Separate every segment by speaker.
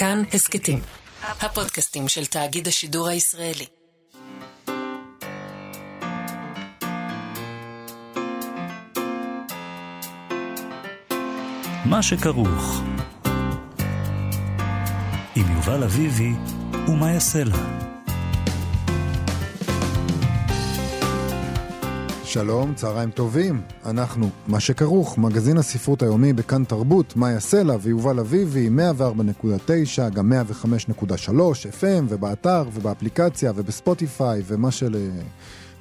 Speaker 1: כאן הסכתים, הפודקאסטים של תאגיד השידור הישראלי.
Speaker 2: מה שכרוך עם יובל אביבי ומה יעשה לה.
Speaker 3: שלום, צהריים טובים. אנחנו, מה שכרוך, מגזין הספרות היומי בכאן תרבות, מאיה סלע ויובל אביבי, 104.9, גם 105.3, FM, ובאתר, ובאפליקציה, ובספוטיפיי, ומה של...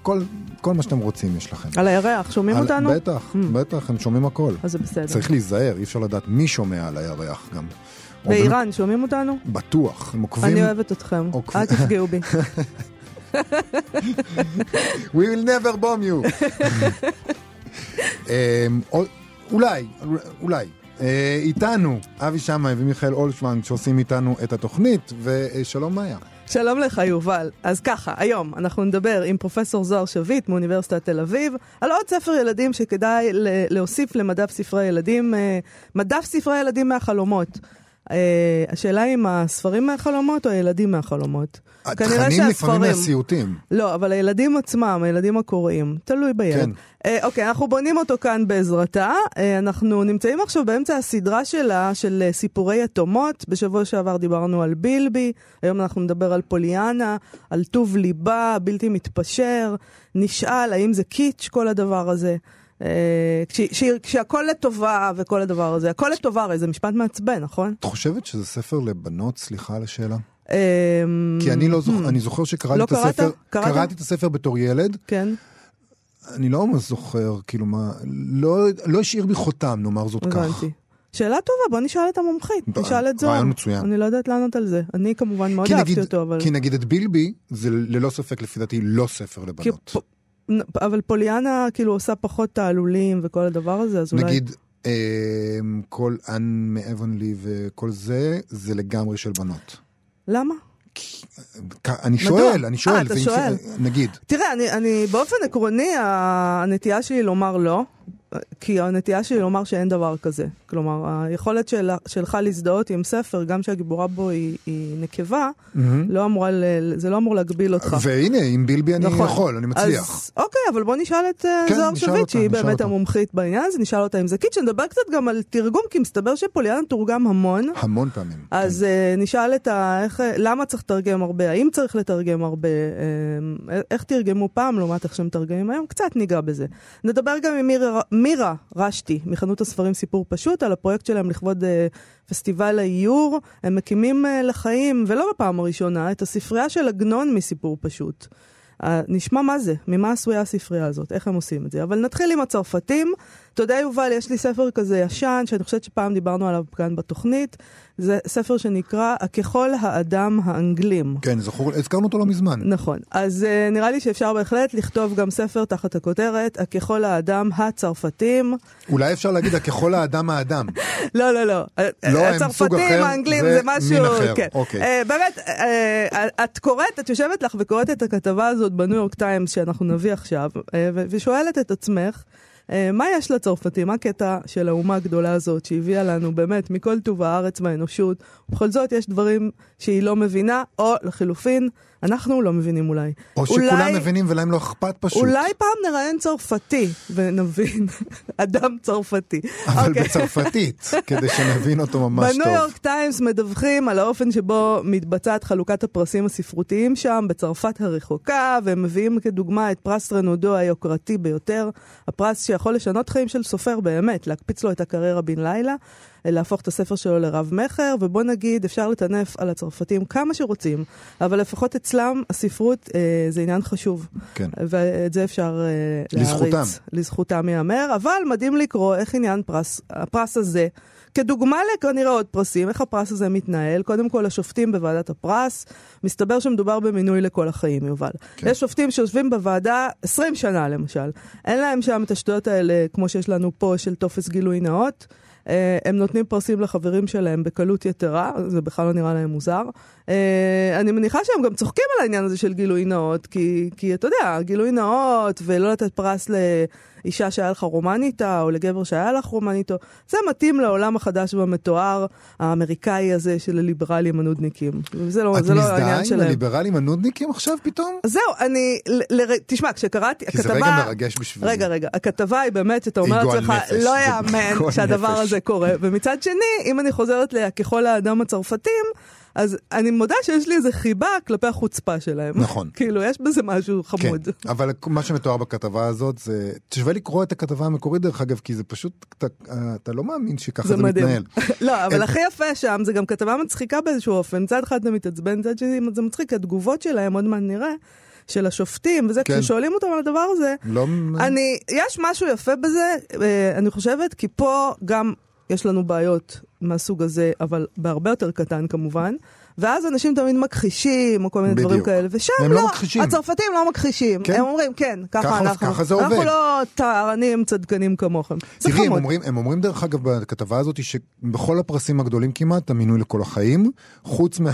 Speaker 3: כל, כל מה שאתם רוצים יש לכם.
Speaker 4: על הירח, שומעים
Speaker 3: על,
Speaker 4: אותנו?
Speaker 3: בטח, mm. בטח, הם שומעים הכל.
Speaker 4: אז זה בסדר.
Speaker 3: צריך להיזהר, אי אפשר לדעת מי שומע על הירח גם.
Speaker 4: באיראן שומעים אותנו?
Speaker 3: בטוח, הם עוקבים...
Speaker 4: אני אוהבת אתכם. אל תפגעו בי.
Speaker 3: We will never bomb you. אמ, אולי, אולי. אה, איתנו אבי שמאי ומיכאל אולשוונג שעושים איתנו את התוכנית, ושלום מאיה.
Speaker 4: שלום לך יובל. אז ככה, היום אנחנו נדבר עם פרופסור זוהר שביט מאוניברסיטת תל אביב על עוד ספר ילדים שכדאי להוסיף למדף ספרי ילדים, אה, מדף ספרי ילדים מהחלומות. אה, השאלה אם הספרים מהחלומות או הילדים מהחלומות.
Speaker 3: התכנים לפעמים מהסיוטים.
Speaker 4: לא, אבל הילדים עצמם, הילדים הקוראים, תלוי בילד. כן. אה, אוקיי, אנחנו בונים אותו כאן בעזרתה. אה, אנחנו נמצאים עכשיו באמצע הסדרה שלה, של אה, סיפורי יתומות. בשבוע שעבר דיברנו על בילבי, היום אנחנו נדבר על פוליאנה, על טוב ליבה, בלתי מתפשר. נשאל האם זה קיץ' כל הדבר הזה. אה, כשהכול לטובה וכל הדבר הזה, הכל לטובה הרי זה משפט מעצבן, נכון?
Speaker 3: את חושבת שזה ספר לבנות? סליחה על השאלה. אמ, כי אני לא זוכר, hmm. אני זוכר שקראתי לא את הספר, קראתי את הספר בתור ילד.
Speaker 4: כן.
Speaker 3: אני לא ממש זוכר, כאילו מה, לא, לא השאיר בי חותם, נאמר זאת כך. הבנתי.
Speaker 4: שאלה טובה, בוא נשאל את המומחית, נשאל את זוהר.
Speaker 3: רעיון מצוין.
Speaker 4: אני לא יודעת לענות על זה. אני כמובן מאוד אהבתי אותו, אבל...
Speaker 3: כי נגיד את בילבי, זה ללא ספק לפי דעתי לא ספר לבנות.
Speaker 4: אבל פוליאנה כאילו עושה פחות תעלולים וכל הדבר הזה, אז אולי...
Speaker 3: נגיד, אה, כל אנ מאבנלי וכל זה, זה לגמרי של בנות.
Speaker 4: למה?
Speaker 3: אני שואל, אני שואל,
Speaker 4: אה, אתה שואל.
Speaker 3: נגיד.
Speaker 4: תראה, אני, אני באופן עקרוני, הנטייה שלי לומר לא, כי הנטייה שלי לומר שאין דבר כזה. כלומר, היכולת של, שלך להזדהות עם ספר, גם שהגיבורה בו היא, היא נקבה, mm-hmm. לא אמורה, זה לא אמור להגביל אותך.
Speaker 3: והנה, עם בילבי אני נכון. יכול, אני מצליח.
Speaker 4: אז אוקיי, אבל בוא נשאל את אה, כן, זוהר שביט, שהיא באמת אותה. המומחית בעניין הזה, נשאל אותה אם זה קיט, שנדבר קצת גם על תרגום, כי מסתבר שפוליאנה תורגם המון.
Speaker 3: המון פעמים.
Speaker 4: אז כן. uh, נשאל את ה... איך, למה צריך לתרגם הרבה, האם צריך לתרגם הרבה, uh, איך תרגמו פעם לעומת איך שמתרגמים היום, קצת ניגע בזה. נדבר גם עם מירה... מירה רשתי, מחנות הספרים סיפור פשוט, על הפרויקט שלהם לכבוד uh, פסטיבל האיור. הם מקימים uh, לחיים, ולא בפעם הראשונה, את הספרייה של עגנון מסיפור פשוט. Uh, נשמע מה זה, ממה עשויה הספרייה הזאת, איך הם עושים את זה. אבל נתחיל עם הצרפתים. אתה יודע, יובל, יש לי ספר כזה ישן, שאני חושבת שפעם דיברנו עליו כאן בתוכנית. זה ספר שנקרא "הככל האדם האנגלים".
Speaker 3: כן, זכור, הזכרנו אותו לא מזמן.
Speaker 4: נכון. אז uh, נראה לי שאפשר בהחלט לכתוב גם ספר תחת הכותרת "הככל האדם הצרפתים".
Speaker 3: אולי אפשר להגיד "הככל האדם האדם".
Speaker 4: לא, לא, לא.
Speaker 3: לא, הם סוג אחר,
Speaker 4: האנגלים זה, זה משהו...
Speaker 3: מין אחר,
Speaker 4: כן.
Speaker 3: אוקיי.
Speaker 4: Uh, באמת, uh, את קוראת, את יושבת לך וקוראת את הכתבה הזאת בניו יורק טיימס שאנחנו נביא עכשיו, uh, ושואלת את עצמך, אה, מה יש לצרפתים? מה הקטע של האומה הגדולה הזאת שהביאה לנו באמת מכל טוב הארץ והאנושות? ובכל זאת יש דברים שהיא לא מבינה, או לחילופין, אנחנו לא מבינים אולי.
Speaker 3: או
Speaker 4: אולי,
Speaker 3: שכולם מבינים ולהם לא אכפת פשוט.
Speaker 4: אולי פעם נראיין צרפתי ונבין, אדם צרפתי.
Speaker 3: אבל okay. אוקיי. בצרפתית, כדי שנבין אותו ממש
Speaker 4: טוב. בניו יורק טיימס מדווחים על האופן שבו מתבצעת חלוקת הפרסים הספרותיים שם, בצרפת הרחוקה, והם מביאים כדוגמה את פרס רנודו היוקרתי ביותר, הפרס שיכול לשנות חיים של סופר באמת, להקפיץ לו את הקריירה בן לילה. להפוך את הספר שלו לרב מכר, ובוא נגיד, אפשר לטנף על הצרפתים כמה שרוצים, אבל לפחות אצלם הספרות אה, זה עניין חשוב.
Speaker 3: כן.
Speaker 4: ואת זה אפשר אה.
Speaker 3: לזכותם.
Speaker 4: לזכותם ייאמר, אבל מדהים לקרוא איך עניין פרס, הפרס הזה. כדוגמה לכנראה עוד פרסים, איך הפרס הזה מתנהל? קודם כל, השופטים בוועדת הפרס, מסתבר שמדובר במינוי לכל החיים, יובל. כן. יש שופטים שיושבים בוועדה 20 שנה, למשל. אין להם שם את השטויות האלה, כמו שיש לנו פה, של טופס גילוי נאות. אה, הם נותנים פרסים לחברים שלהם בקלות יתרה, זה בכלל לא נראה להם מוזר. אה, אני מניחה שהם גם צוחקים על העניין הזה של גילוי נאות, כי, כי אתה יודע, גילוי נאות ולא לתת פרס לאישה שהיה לך רומן איתה, או לגבר שהיה לך רומן איתו. זה מתאים לעולם החדש והמתואר האמריקאי הזה של הליברלים הנודניקים. זה לא,
Speaker 3: את
Speaker 4: זה לא
Speaker 3: מזדהה
Speaker 4: העניין
Speaker 3: עם
Speaker 4: שלהם.
Speaker 3: הליברלים הנודניקים עכשיו פתאום?
Speaker 4: זהו, אני, ל, ל, תשמע, כשקראתי,
Speaker 3: כי זה
Speaker 4: הכתבה...
Speaker 3: רגע מרגש בשבילי.
Speaker 4: רגע, רגע, הכתבה היא באמת, שאתה אומר לעצמך, לא יאמן שהדבר
Speaker 3: נפש.
Speaker 4: הזה קורה. ומצד שני, אם אני חוזרת לככל האדם הצרפתים, אז אני מודה שיש לי איזה חיבה כלפי החוצפה שלהם.
Speaker 3: נכון.
Speaker 4: כאילו, יש בזה משהו חמוד.
Speaker 3: כן, אבל מה שמתואר בכתבה הזאת זה... תשווה לקרוא את הכתבה המקורית דרך אגב, כי זה פשוט, אתה, אתה לא מאמין שככה זה,
Speaker 4: זה מדהים.
Speaker 3: מתנהל.
Speaker 4: לא, אבל הכי יפה שם, זה גם כתבה מצחיקה באיזשהו אופן. מצד אחד אתה מתעצבן, מצד שני זה מצחיק, התגובות שלהם, עוד מעט נראה, של השופטים, וזה,
Speaker 3: כן.
Speaker 4: כששואלים אותם על הדבר הזה,
Speaker 3: לא...
Speaker 4: אני, יש משהו יפה בזה, אה, אני חושבת, כי פה גם יש לנו בעיות מהסוג הזה, אבל בהרבה יותר קטן כמובן. ואז אנשים תמיד מכחישים, או כל מיני דברים
Speaker 3: בדיוק.
Speaker 4: כאלה, ושם
Speaker 3: הם
Speaker 4: לא,
Speaker 3: לא מכחישים.
Speaker 4: הצרפתים לא מכחישים.
Speaker 3: כן.
Speaker 4: הם אומרים, כן, ככה
Speaker 3: ככה-
Speaker 4: אנחנו.
Speaker 3: ככה זה
Speaker 4: אנחנו
Speaker 3: עובד.
Speaker 4: לא טהרנים צדקנים כמוכם.
Speaker 3: תראי, הם. אומרים, הם אומרים דרך אגב בכתבה הזאת שבכל הפרסים הגדולים כמעט, המינוי לכל החיים, חוץ מה...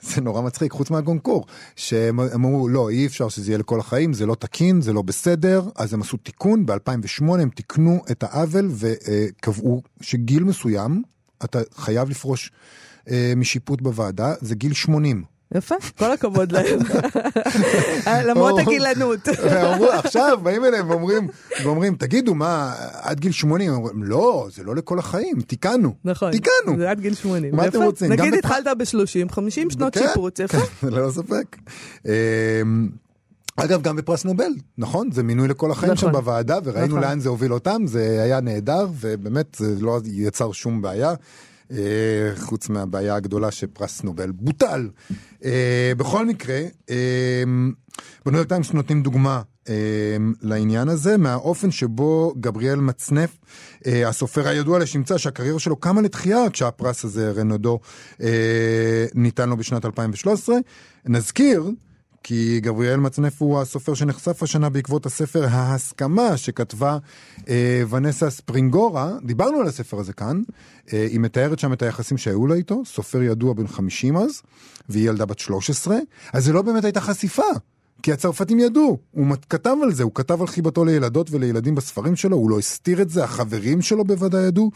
Speaker 3: זה נורא מצחיק, חוץ מהגונקור, שהם הם אמרו, לא, אי אפשר שזה יהיה לכל החיים, זה לא תקין, זה לא בסדר, אז הם עשו תיקון, ב-2008 הם תיקנו את העוול וקבעו שגיל מסוים, אתה חייב לפרוש אה, משיפוט בוועדה, זה גיל 80.
Speaker 4: יפה, כל הכבוד להם. למרות
Speaker 3: או-
Speaker 4: הגילנות.
Speaker 3: עכשיו באים אליהם ואומרים, ואומרים, תגידו, מה, עד גיל 80? הם אומרים, לא, זה לא לכל החיים, תיקנו.
Speaker 4: נכון.
Speaker 3: תיקנו.
Speaker 4: זה עד גיל 80.
Speaker 3: מה אתם. רוצים?
Speaker 4: נגיד התחלת ב-30, 50 שנות
Speaker 3: כן,
Speaker 4: שיפוץ, יפה.
Speaker 3: כן, ללא ספק. אמ, אגב, גם בפרס נובל, נכון? זה מינוי לכל החיים
Speaker 4: נכון.
Speaker 3: שם בוועדה, וראינו
Speaker 4: נכון.
Speaker 3: לאן זה הוביל אותם, זה היה נהדר, ובאמת זה לא יצר שום בעיה. אה, חוץ מהבעיה הגדולה שפרס נובל בוטל. אה, בכל מקרה, אה, בניו יורק טיימס נותנים דוגמה לעניין הזה, מהאופן שבו גבריאל מצנף, הסופר הידוע לשמצה, שהקריירה שלו קמה לתחייה כשהפרס הזה, רנודו, ניתן לו בשנת 2013. נזכיר, כי גבריאל מצנף הוא הסופר שנחשף השנה בעקבות הספר ההסכמה שכתבה אה, ונסה ספרינגורה, דיברנו על הספר הזה כאן, אה, היא מתארת שם את היחסים שהיו לה איתו, סופר ידוע בן 50 אז, והיא ילדה בת 13, אז זה לא באמת הייתה חשיפה. כי הצרפתים ידעו, הוא כתב על זה, הוא כתב על חיבתו לילדות ולילדים בספרים שלו, הוא לא הסתיר את זה, החברים שלו בוודאי ידעו.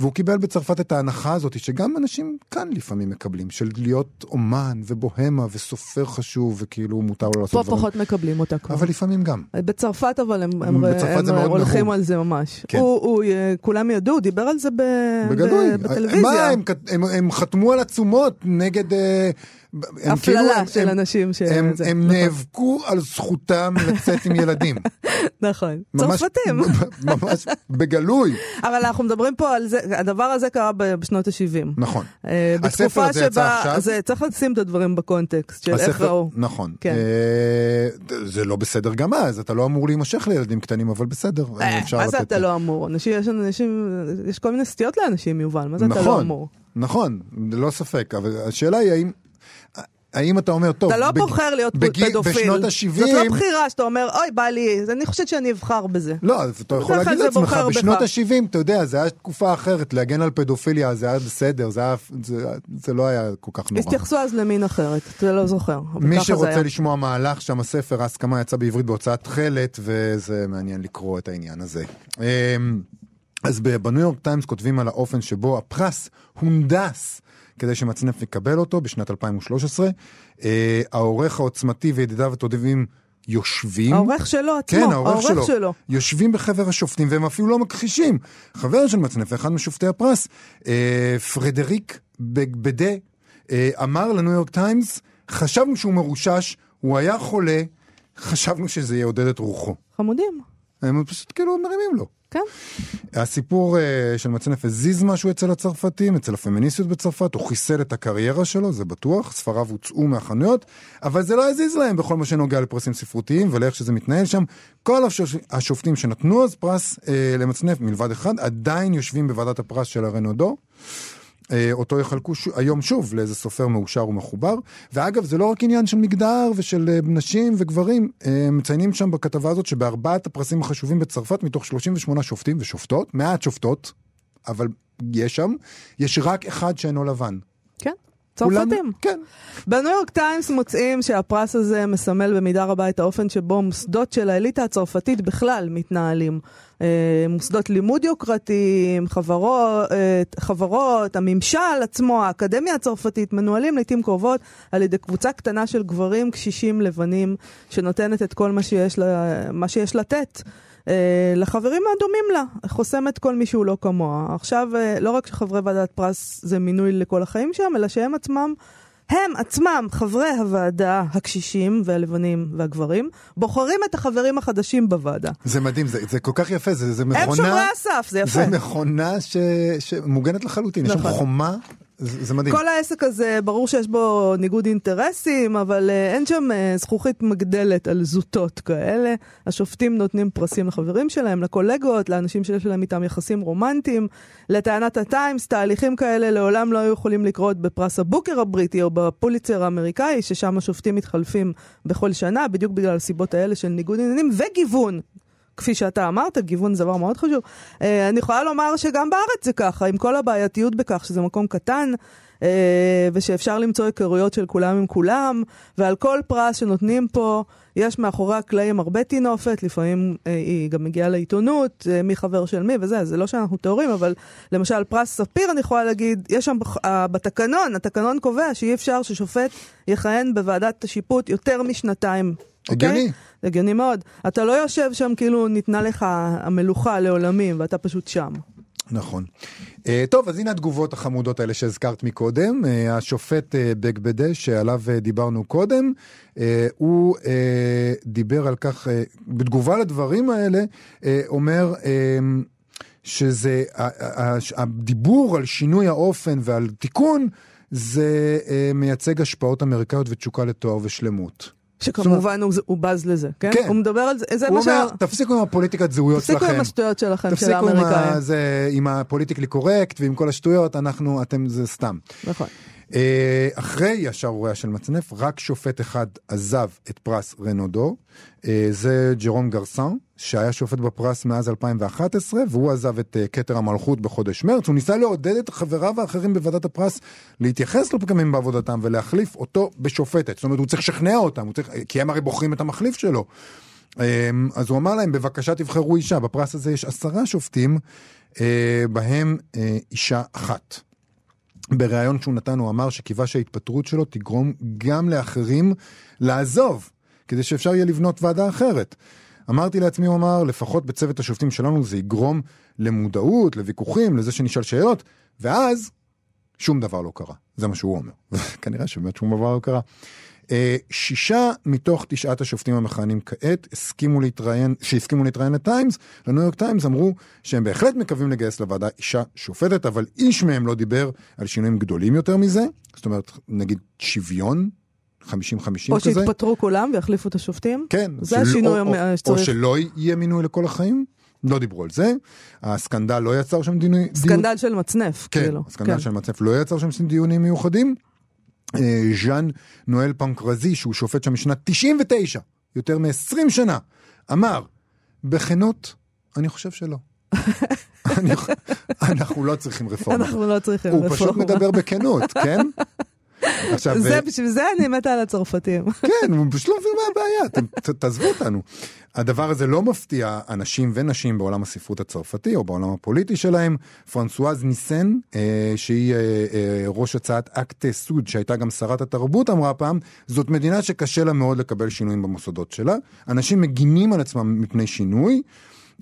Speaker 3: והוא קיבל בצרפת את ההנחה הזאת, שגם אנשים כאן לפעמים מקבלים, של להיות אומן ובוהמה וסופר חשוב, וכאילו מותר לו
Speaker 4: פה
Speaker 3: לעשות דברים.
Speaker 4: פחות מקבלים אותה כבר.
Speaker 3: אבל לפעמים גם.
Speaker 4: בצרפת אבל הם, הם,
Speaker 3: בצרפת
Speaker 4: הם
Speaker 3: מאוד
Speaker 4: הולכים
Speaker 3: נהוג.
Speaker 4: על זה ממש.
Speaker 3: כן.
Speaker 4: הוא, הוא, אה, כולם ידעו, הוא דיבר על זה ב,
Speaker 3: בגלוי.
Speaker 4: בטלוויזיה.
Speaker 3: מה, הם, הם, הם חתמו על עצומות נגד... אה,
Speaker 4: הפללה
Speaker 3: כאילו,
Speaker 4: של
Speaker 3: הם-
Speaker 4: אנשים ש...
Speaker 3: הם,
Speaker 4: זה,
Speaker 3: הם
Speaker 4: נכון.
Speaker 3: נאבקו על זכותם לצאת עם ילדים.
Speaker 4: נכון. צרפתים.
Speaker 3: ממש בגלוי.
Speaker 4: אבל אנחנו מדברים פה על זה, הדבר הזה קרה בשנות ה-70.
Speaker 3: נכון.
Speaker 4: אה,
Speaker 3: הספר הזה יצא עכשיו?
Speaker 4: זה, צריך לשים את הדברים בקונטקסט של איך
Speaker 3: הספר-
Speaker 4: ראו.
Speaker 3: נכון.
Speaker 4: כן.
Speaker 3: אה, זה לא בסדר גם אז, אתה לא אמור להימשך לילדים קטנים, אבל בסדר,
Speaker 4: אה,
Speaker 3: אפשר
Speaker 4: מה זה
Speaker 3: לתת.
Speaker 4: אתה לא אמור? אנשים, יש אנשים, יש כל מיני סטיות לאנשים, יובל, מה זה אתה לא
Speaker 3: נכון,
Speaker 4: אמור?
Speaker 3: נכון, ללא ספק, אבל השאלה היא האם... האם אתה אומר, טוב,
Speaker 4: אתה לא
Speaker 3: בג-
Speaker 4: בוחר להיות
Speaker 3: בגיל-
Speaker 4: פדופיל.
Speaker 3: בשנות
Speaker 4: זאת לא
Speaker 3: ה-70,
Speaker 4: בחירה שאתה אומר, אוי, בא לי, אני חושבת שאני אבחר בזה.
Speaker 3: לא, אז אתה יכול להגיד לעצמך, בשנות
Speaker 4: בך.
Speaker 3: ה-70, אתה יודע, זה היה תקופה אחרת, להגן על פדופיליה זה היה בסדר, זה היה- זה- זה לא היה כל כך נורא.
Speaker 4: התייחסו אז למין אחרת, אתה לא זוכר.
Speaker 3: מי שרוצה. לשמוע מהלך שם, הספר ההסכמה יצא בעברית בהוצאת תכלת, וזה מעניין לקרוא את העניין הזה. אמ, אז בניו יורק טיימס כותבים על האופן שבו הפרס הונדס כדי שמצנף יקבל אותו בשנת 2013. אה, העורך העוצמתי וידידיו הטובים יושבים.
Speaker 4: העורך שלו עצמו,
Speaker 3: כן, העורך שלו.
Speaker 4: שלו.
Speaker 3: יושבים בחבר השופטים והם אפילו לא מכחישים. חבר של מצנף, אחד משופטי הפרס, אה, פרדריק בג- בגבדה, אה, אמר לניו יורק טיימס, חשבנו שהוא מרושש, הוא היה חולה, חשבנו שזה יעודד את רוחו.
Speaker 4: חמודים,
Speaker 3: הם פשוט כאילו מרימים לו.
Speaker 4: כן.
Speaker 3: הסיפור אה, של מצנף הזיז משהו אצל הצרפתים, אצל הפמיניסטיות בצרפת, הוא חיסל את הקריירה שלו, זה בטוח, ספריו הוצאו מהחנויות, אבל זה לא הזיז להם בכל מה שנוגע לפרסים ספרותיים ולאיך שזה מתנהל שם. כל השופ... השופטים שנתנו אז פרס אה, למצנף, מלבד אחד, עדיין יושבים בוועדת הפרס של הרנודו. אה, אותו יחלקו ש... היום שוב לאיזה סופר מאושר ומחובר. ואגב, זה לא רק עניין של מגדר ושל אה, נשים וגברים, אה, מציינים שם בכתבה הזאת שבארבעת הפרסים החשובים בצרפת, מתוך 38 שופטים ושופטות, מעט שופטות, אבל יש שם, יש רק אחד שאינו לבן.
Speaker 4: כן. צרפתים.
Speaker 3: כן.
Speaker 4: בניו יורק טיימס מוצאים שהפרס הזה מסמל במידה רבה את האופן שבו מוסדות של האליטה הצרפתית בכלל מתנהלים. אה, מוסדות לימוד יוקרתיים, חברות, אה, חברות, הממשל עצמו, האקדמיה הצרפתית, מנוהלים לעיתים קרובות על ידי קבוצה קטנה של גברים קשישים לבנים, שנותנת את כל מה שיש, לה, מה שיש לתת. אה, לחברים הדומים לה, חוסמת כל מי שהוא לא כמוה. עכשיו, אה, לא רק שחברי ועדת פרס זה מינוי לכל החיים שם, אלא שהם עצמם, הם עצמם, חברי הוועדה, הקשישים והלבנים והגברים, בוחרים את החברים החדשים בוועדה.
Speaker 3: זה מדהים, זה, זה כל כך יפה, זה, זה מכונה...
Speaker 4: הם שומרי הסף, זה יפה.
Speaker 3: זה מכונה ש, שמוגנת לחלוטין, יש שם
Speaker 4: נכון.
Speaker 3: חומה, זה, מדהים.
Speaker 4: כל העסק הזה, ברור שיש בו ניגוד אינטרסים, אבל uh, אין שם uh, זכוכית מגדלת על זוטות כאלה. השופטים נותנים פרסים לחברים שלהם, לקולגות, לאנשים שיש להם איתם יחסים רומנטיים. לטענת הטיימס, תהליכים כאלה לעולם לא היו יכולים לקרות בפרס הבוקר הבריטי או בפוליצר האמריקאי, ששם השופטים מתחלפים בכל שנה, בדיוק בגלל הסיבות האלה של ניגוד עניינים וגיוון. כפי שאתה אמרת, גיוון זה דבר מאוד חשוב. Uh, אני יכולה לומר שגם בארץ זה ככה, עם כל הבעייתיות בכך שזה מקום קטן, uh, ושאפשר למצוא היכרויות של כולם עם כולם, ועל כל פרס שנותנים פה, יש מאחורי הקלעים הרבה טינופת, לפעמים uh, היא גם מגיעה לעיתונות, uh, מי חבר של מי וזה, זה לא שאנחנו טהורים, אבל למשל פרס ספיר, אני יכולה להגיד, יש שם uh, בתקנון, התקנון קובע שאי אפשר ששופט יכהן בוועדת השיפוט יותר משנתיים. אוקיי?
Speaker 3: הגיוני.
Speaker 4: זה הגיוני מאוד. אתה לא יושב שם כאילו ניתנה לך המלוכה לעולמים, ואתה פשוט שם.
Speaker 3: נכון. Uh, טוב, אז הנה התגובות החמודות האלה שהזכרת מקודם. Uh, השופט uh, בגבדה, שעליו uh, דיברנו קודם, uh, הוא uh, דיבר על כך, uh, בתגובה לדברים האלה, uh, אומר... Uh, שזה, הדיבור על שינוי האופן ועל תיקון, זה מייצג השפעות אמריקאיות ותשוקה לתואר ושלמות.
Speaker 4: שכמובן הוא, הוא בז לזה, כן?
Speaker 3: כן.
Speaker 4: הוא מדבר על זה, זה
Speaker 3: הוא
Speaker 4: מה שה...
Speaker 3: אומר, תפסיקו עם הפוליטיקת זהויות שלכם.
Speaker 4: תפסיקו עם השטויות שלכם, של
Speaker 3: תפסיקו עם,
Speaker 4: האמריקאים.
Speaker 3: זה, עם ה political correct ועם כל השטויות, אנחנו, אתם, זה סתם.
Speaker 4: נכון.
Speaker 3: אה, אחרי השערוריה של מצנף, רק שופט אחד עזב את פרס רנודו, אה, זה ג'רום גרסן, שהיה שופט בפרס מאז 2011, והוא עזב את אה, כתר המלכות בחודש מרץ. הוא ניסה לעודד את חבריו האחרים בוועדת הפרס להתייחס לפגמים בעבודתם ולהחליף אותו בשופטת. זאת אומרת, הוא צריך לשכנע אותם, צריך, כי הם הרי בוחרים את המחליף שלו. אמ, אז הוא אמר להם, בבקשה תבחרו אישה. בפרס הזה יש עשרה שופטים, אה, בהם אה, אישה אחת. בריאיון שהוא נתן הוא אמר שקיווה שההתפטרות שלו תגרום גם לאחרים לעזוב, כדי שאפשר יהיה לבנות ועדה אחרת. אמרתי לעצמי, הוא אמר, לפחות בצוות השופטים שלנו זה יגרום למודעות, לוויכוחים, לזה שנשאל שאלות, ואז שום דבר לא קרה. זה מה שהוא אומר. כנראה שבאמת שום דבר לא קרה. אה, שישה מתוך תשעת השופטים המכהנים כעת הסכימו להתראיין, שהסכימו להתראיין לטיימס, לניו יורק טיימס אמרו שהם בהחלט מקווים לגייס לוועדה אישה שופטת, אבל איש מהם לא דיבר על שינויים גדולים יותר מזה, זאת אומרת, נגיד שוויון, 50-50
Speaker 4: או
Speaker 3: כזה.
Speaker 4: שיתפטרו כולם ויחליפו את השופטים?
Speaker 3: כן.
Speaker 4: זה
Speaker 3: של-
Speaker 4: השינוי
Speaker 3: או, או,
Speaker 4: שצריך.
Speaker 3: או שלא יהיה מינוי לכל החיים, לא דיברו על זה. הסקנדל לא יצר שם דיון...
Speaker 4: סקנדל של מצנף,
Speaker 3: כן,
Speaker 4: כאילו.
Speaker 3: הסקנדל של מצף לא יצר שם דיונים מיוחדים. אה, ז'אן נואל פנקרזי, שהוא שופט שם משנת 99, יותר מ-20 שנה, אמר, בכנות, אני חושב שלא. אנחנו לא צריכים רפורמה.
Speaker 4: אנחנו לא צריכים
Speaker 3: הוא פשוט
Speaker 4: רפורמה.
Speaker 3: מדבר בכנות, כן? עכשיו,
Speaker 4: זה,
Speaker 3: אה,
Speaker 4: בשביל זה אני מתה על הצרפתים.
Speaker 3: כן, הוא פשוט לא מבין מה הבעיה, תעזבו אותנו. הדבר הזה לא מפתיע אנשים ונשים בעולם הספרות הצרפתי או בעולם הפוליטי שלהם. פרנסואז ניסן, אה, שהיא אה, אה, ראש הצעת אקט סוד, שהייתה גם שרת התרבות, אמרה פעם, זאת מדינה שקשה לה מאוד לקבל שינויים במוסדות שלה. אנשים מגינים על עצמם מפני שינוי.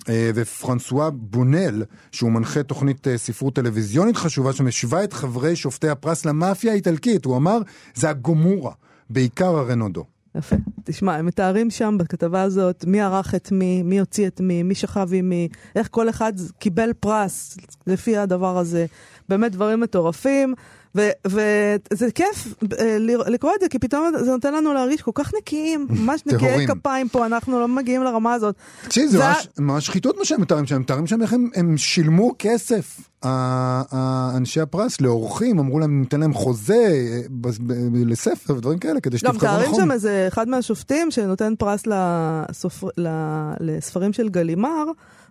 Speaker 3: אה, ופרנסואה בונל, שהוא מנחה תוכנית אה, ספרות טלוויזיונית חשובה, שמשווה את חברי שופטי הפרס למאפיה האיטלקית. הוא אמר, זה הגומורה, בעיקר הרנודו.
Speaker 4: יפה. תשמע, הם מתארים שם בכתבה הזאת מי ערך את מי, מי הוציא את מי, מי שכב עם מי, איך כל אחד קיבל פרס לפי הדבר הזה. באמת דברים מטורפים, וזה כיף אה, לקרוא את זה, כי פתאום זה נותן לנו להרגיש כל כך נקיים, ממש נקיי. כפיים פה, אנחנו לא מגיעים לרמה הזאת.
Speaker 3: תקשיבי, זה ממש- שחיתות מה שהם מתארים שם, הם מתארים שם איך הם, שילמו כסף, אנשי הפרס, לאורחים, אמרו להם, ניתן להם חוזה אה, לספר ודברים כאלה, כדי
Speaker 4: לא,
Speaker 3: שתבחרו
Speaker 4: מה טעים,
Speaker 3: נכון.
Speaker 4: שם איזה אחד מהשופטים שנותן פרס לספרים של גלימר,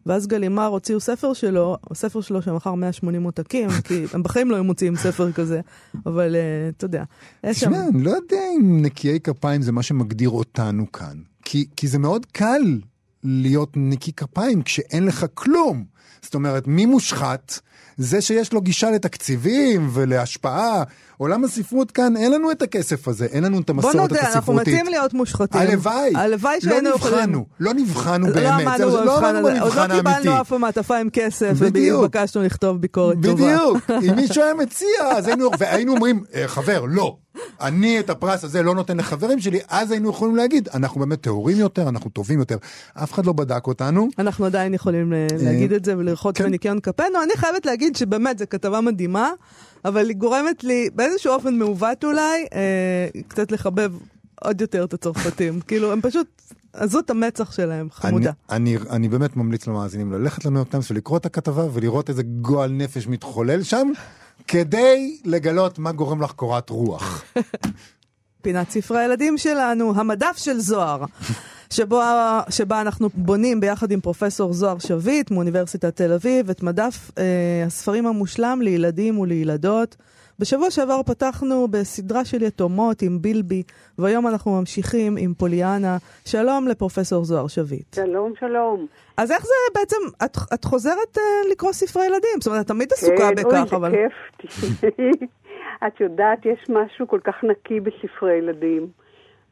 Speaker 4: ואז גלימר הוציאו ספר שלו, ספר שלו שמכר 180 עותקים, כי הם בחיים לא היו מוציאים ספר כזה זה, אבל אה, אתה יודע.
Speaker 3: תשמע, אני לא יודע אם נקיי כפיים זה מה שמגדיר אותנו כאן. כי, כי זה מאוד קל להיות נקי כפיים כשאין לך כלום. זאת אומרת, מי מושחת? זה שיש לו גישה לתקציבים ולהשפעה. עולם הספרות כאן, אין לנו את הכסף הזה, אין לנו את
Speaker 4: בוא
Speaker 3: המסורת
Speaker 4: נודה, אנחנו
Speaker 3: הספרותית.
Speaker 4: מציעים להיות מושחתים.
Speaker 3: הלוואי.
Speaker 4: הלוואי
Speaker 3: לא
Speaker 4: שהיינו יכולים.
Speaker 3: נבחנו, לא נבחנו
Speaker 4: לא
Speaker 3: באמת.
Speaker 4: עמדנו
Speaker 3: זהו, זה לא
Speaker 4: במבחן
Speaker 3: עמדנו
Speaker 4: הזה, עוד
Speaker 3: במבחן
Speaker 4: לא
Speaker 3: האמיתי.
Speaker 4: קיבלנו אף מטפה עם כסף,
Speaker 3: בדיוק.
Speaker 4: וביקשנו לכתוב ביקורת טובה.
Speaker 3: בדיוק, אם מישהו היה מציע, אז היינו, והיינו אומרים, "אה, חבר, לא, אני את הפרס הזה לא נותן לחברים שלי, אז היינו יכולים להגיד, אנחנו באמת טהורים יותר, אנחנו טובים יותר. אף אחד לא בדק אותנו.
Speaker 4: אנחנו עדיין יכולים ל- להגיד את זה ולרחוץ
Speaker 3: כן.
Speaker 4: בניקיון כפינו. אני חייבת להגיד שבאמת זו כתבה מדהימה, אבל היא גורמת לי באיזשהו אופן מעוות אולי, אה, קצת לחבב עוד יותר את הצרפתים. כאילו, הם פשוט עזות המצח שלהם, חמודה.
Speaker 3: אני, אני, אני באמת ממליץ למאזינים ללכת לניו יורק טיימס ולקרוא את הכתבה ולראות איזה גועל נפש מתחולל שם, כדי לגלות מה גורם לך קורת רוח.
Speaker 4: פינת ספרי הילדים שלנו, המדף של זוהר. שבו, שבה אנחנו בונים ביחד עם פרופסור זוהר שביט מאוניברסיטת תל אביב את מדף אה, הספרים המושלם לילדים ולילדות. בשבוע שעבר פתחנו בסדרה של יתומות עם בילבי, והיום אנחנו ממשיכים עם פוליאנה. שלום לפרופסור זוהר שביט.
Speaker 5: שלום, שלום.
Speaker 4: אז איך זה בעצם, את, את חוזרת אה, לקרוא ספרי ילדים? זאת אומרת, את תמיד עסוקה
Speaker 5: כן,
Speaker 4: בכך,
Speaker 5: אוי,
Speaker 4: אבל...
Speaker 5: זה כיף, תשמעי. את יודעת, יש משהו כל כך נקי בספרי ילדים,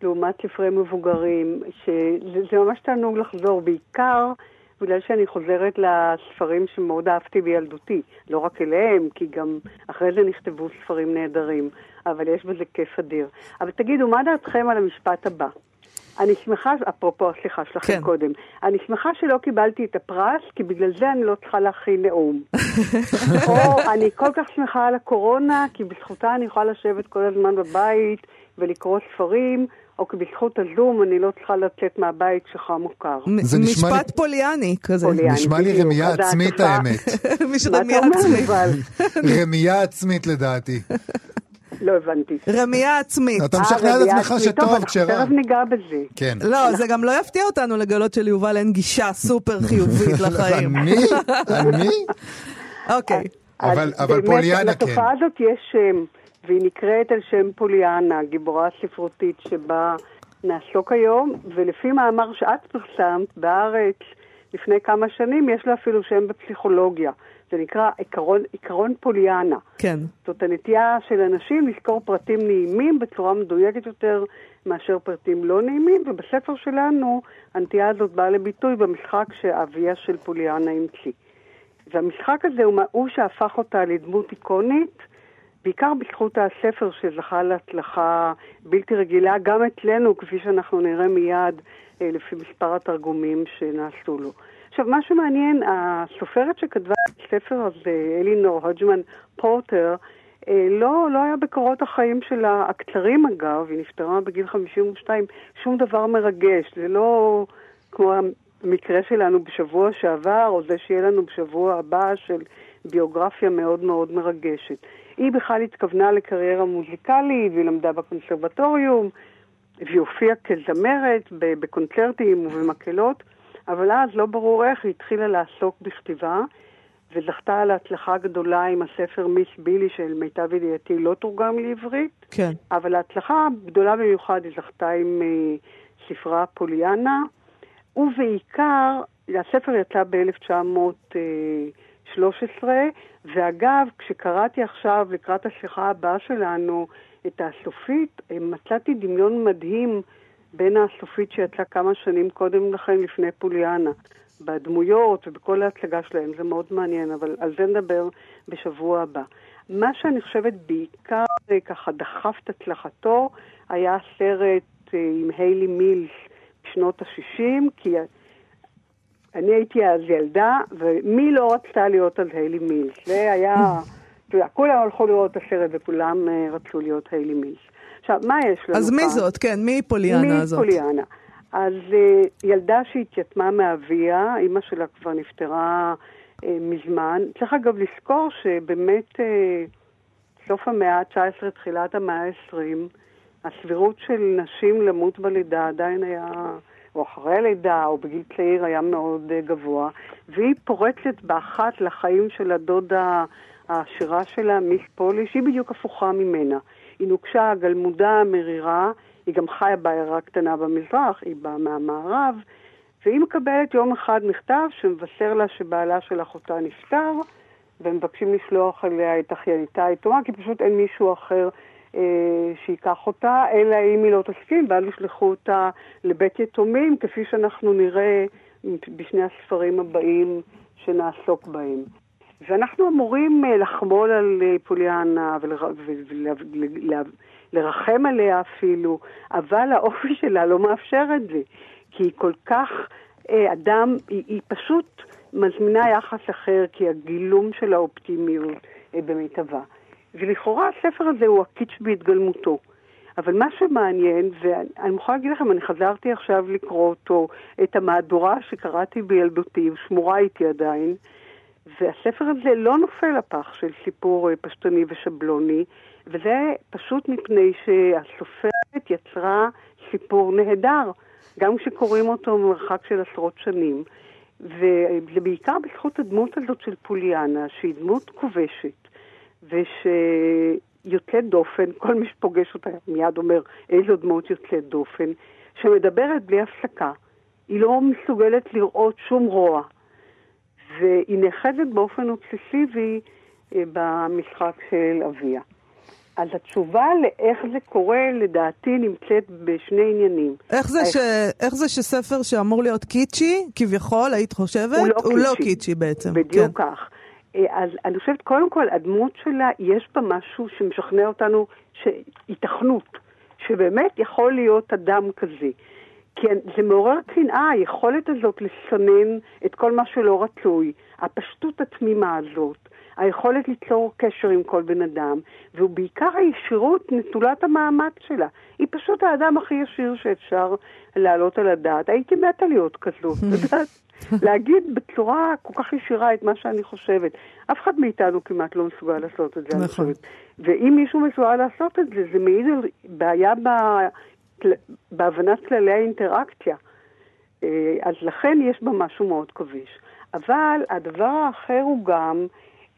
Speaker 5: לעומת ספרי מבוגרים, שזה זה ממש תענוג לחזור, בעיקר בגלל שאני חוזרת לספרים שמאוד אהבתי בילדותי. לא רק אליהם, כי גם אחרי זה נכתבו ספרים נהדרים, אבל יש בזה כיף אדיר. אבל תגידו, מה דעתכם על המשפט הבא? אני שמחה, אפרופו הסליחה שלכם.
Speaker 4: כן.
Speaker 5: קודם, אני שמחה שלא קיבלתי את הפרס, כי בגלל זה אני לא צריכה להכין נאום. או אני כל כך שמחה על הקורונה, כי בזכותה אני יכולה לשבת כל הזמן בבית ולקרוא ספרים, או כי בזכות הזום אני לא צריכה לצאת מהבית כשחם או קר.
Speaker 3: זה נשמע לי-
Speaker 4: משפט פוליאני כזה.
Speaker 5: פוליאני.
Speaker 3: נשמע לי
Speaker 5: בדיוק,
Speaker 3: רמייה עצמית האמת.
Speaker 4: מישהו
Speaker 5: מה אתה
Speaker 4: רמייה
Speaker 5: אומר,
Speaker 4: עצמית.
Speaker 3: רמייה עצמית לדעתי.
Speaker 5: לא הבנתי.
Speaker 4: רמייה עצמית.
Speaker 3: אתה
Speaker 5: אה,
Speaker 3: משכנע את
Speaker 5: רביעייה
Speaker 3: עצמך.
Speaker 5: טוב,
Speaker 3: שטוב
Speaker 5: אנחנו
Speaker 3: כשרע.
Speaker 5: תכף ניגע בזה.
Speaker 3: כן.
Speaker 4: לא, זה גם לא יפתיע אותנו לגלות שליובל אין גישה סופר חיובית לחיים.
Speaker 3: אני? אני?
Speaker 4: אוקיי.
Speaker 3: אבל-
Speaker 5: אז
Speaker 3: אבל
Speaker 5: באמת,
Speaker 3: פוליאנה כן.
Speaker 5: לתופעה הזאת יש שם, והיא נקראת על שם פוליאנה, גיבורה ספרותית שבה נעסוק היום, ולפי מאמר שאת פרסמת בארץ לפני כמה שנים, יש לה אפילו שם בפסיכולוגיה. זה נקרא עיקרון, עיקרון פוליאנה.
Speaker 4: כן.
Speaker 5: זאת הנטייה של אנשים לזכור פרטים נעימים בצורה מדויקת יותר מאשר פרטים לא נעימים, ובספר שלנו הנטייה הזאת באה לביטוי במשחק שאביה של פוליאנה המציא. והמשחק הזה הוא, הוא שהפך אותה לדמות איקונית, בעיקר בזכות הספר שזכה להצלחה בלתי רגילה, גם אצלנו, כפי שאנחנו נראה מיד, אה, לפי מספר התרגומים שנעשו לו. עכשיו, משהו מעניין, הסופרת שכתבה את הספר הזה, אלינור הודג'מן פורטר, אה, לא, לא היה בקורות החיים שלה, הקצרים אגב, היא נפטרה בגיל 52, שום דבר מרגש, זה לא כמו המקרה שלנו בשבוע שעבר, או זה שיהיה לנו בשבוע הבא של ביוגרפיה מאוד מאוד מרגשת. היא בכלל התכוונה לקריירה מוזיקלית, והיא למדה בקונסרבטוריום, והיא הופיעה כזמרת בקונצרטים ובמקהלות, אבל אז לא ברור איך היא התחילה לעסוק בכתיבה, וזכתה על ההצלחה הגדולה עם הספר מיס בילי, שלמיטב ידיעתי לא תורגם לעברית,
Speaker 4: כן.
Speaker 5: אבל ההצלחה הגדולה במיוחד היא זכתה עם אה, ספרה פוליאנה, ובעיקר, הספר יצא ב-1913, ואגב, כשקראתי עכשיו לקראת השיחה הבאה שלנו את הסופית, אה, מצאתי דמיון מדהים בין הסופית שיצאה כמה שנים קודם לכן, לפני פוליאנה. בדמויות ובכל ההצגה שלהם, זה מאוד מעניין, אבל על זה נדבר בשבוע הבא. מה שאני חושבת בעיקר אה, ככה דחף את הצלחתו, היה סרט אה, עם היילי מילס בשנות ה-60, כי אני הייתי אז ילדה, ומי לא רצתה להיות אז היילי מילס? זה היה, אתה יודע, כולם הלכו לראות את הסרט וכולם אה, רצו להיות היילי מילס. עכשיו, מה יש לנו
Speaker 4: אז מי? זאת? כן, מי פוליאנה הזאת?
Speaker 5: מי פוליאנה? אז uh, ילדה שהתייתמה מאביה, אימא שלה כבר נפטרה uh, מזמן. צריך אגב לזכור שבאמת uh, סוף המאה ה-19, תחילת המאה ה-20, הסבירות של נשים למות בלידה עדיין היה, או אחרי הלידה, או בגיל צעיר, היה מאוד uh, גבוה. והיא פורצת באחת לחיים של הדודה השירה שלה, מיס פולי, שהיא בדיוק הפוכה ממנה. היא נוקשה, גלמודה, מרירה, היא גם חיה בעיירה קטנה במזרח, היא באה מהמערב, והיא מקבלת יום אחד מכתב שמבשר לה שבעלה של אחותה נפטר, ומבקשים לשלוח עליה את אחייניתה היתומה, כי פשוט אין מישהו אחר אה, שייקח אותה, אלא אם היא לא תסכים, ואז ישלחו אותה לבית יתומים, כפי שאנחנו נראה בשני הספרים הבאים שנעסוק בהם. ואנחנו אמורים אה, לחמול על אה, פוליאנה ולרחם עליה אפילו, אבל האופי שלה לא מאפשר את זה, כי היא כל כך אה, אדם, היא, היא פשוט מזמינה יחס אחר, כי הגילום של האופטימיות במיטבה. ולכאורה הספר הזה הוא הקיץ' בהתגלמותו. אבל מה שמעניין, ואני מוכרחה להגיד לכם, אני חזרתי עכשיו לקרוא אותו, את המהדורה שקראתי בילדותי, שמורה איתי עדיין, והספר הזה לא נופל לפח של סיפור אה, פשטני ושבלוני, וזה פשוט מפני שהסופרת יצרה סיפור נהדר, גם כשקוראים אותו ממרחק של עשרות שנים. וזה בעיקר בזכות הדמות הזאת של פוליאנה, שהיא דמות כובשת, ושיוצאת דופן, כל מי שפוגש אותה מיד אומר איזו דמות יוצאת דופן, שמדברת בלי הפסקה. היא לא מסוגלת לראות שום רוע. והיא נאחזת באופן אובססיבי אה, במשחק של אביה. אז התשובה לאיך זה קורה, לדעתי, נמצאת בשני עניינים.
Speaker 4: איך זה, ש... איך זה שספר שאמור להיות קיצ'י, כביכול, היית חושבת?
Speaker 5: הוא לא,
Speaker 4: הוא
Speaker 5: קיצ'י.
Speaker 4: לא קיצ'י בעצם.
Speaker 5: בדיוק
Speaker 4: כן.
Speaker 5: כך. אה, אז אני חושבת, קודם כל, הדמות שלה, יש בה משהו שמשכנע אותנו, שהיתכנות, שבאמת יכול להיות אדם כזה. כי זה מעורר קנאה, היכולת הזאת לסנן את כל מה שלא רצוי, הפשטות התמימה הזאת, היכולת ליצור קשר עם כל בן אדם, ובעיקר הישירות נטולת המאמץ שלה. היא פשוט האדם הכי ישיר שאפשר להעלות על הדעת. הייתי מתה להיות כזאת, את יודעת? להגיד בצורה כל כך ישירה את מה שאני חושבת. אף אחד מאיתנו כמעט לא מסוגל לעשות את זה,
Speaker 4: נכון.
Speaker 5: ואם מישהו מסוגל לעשות את זה, זה מעיד על בעיה ב... בהבנת כללי האינטראקציה. אה, אז לכן יש בה משהו מאוד כביש. אבל הדבר האחר הוא גם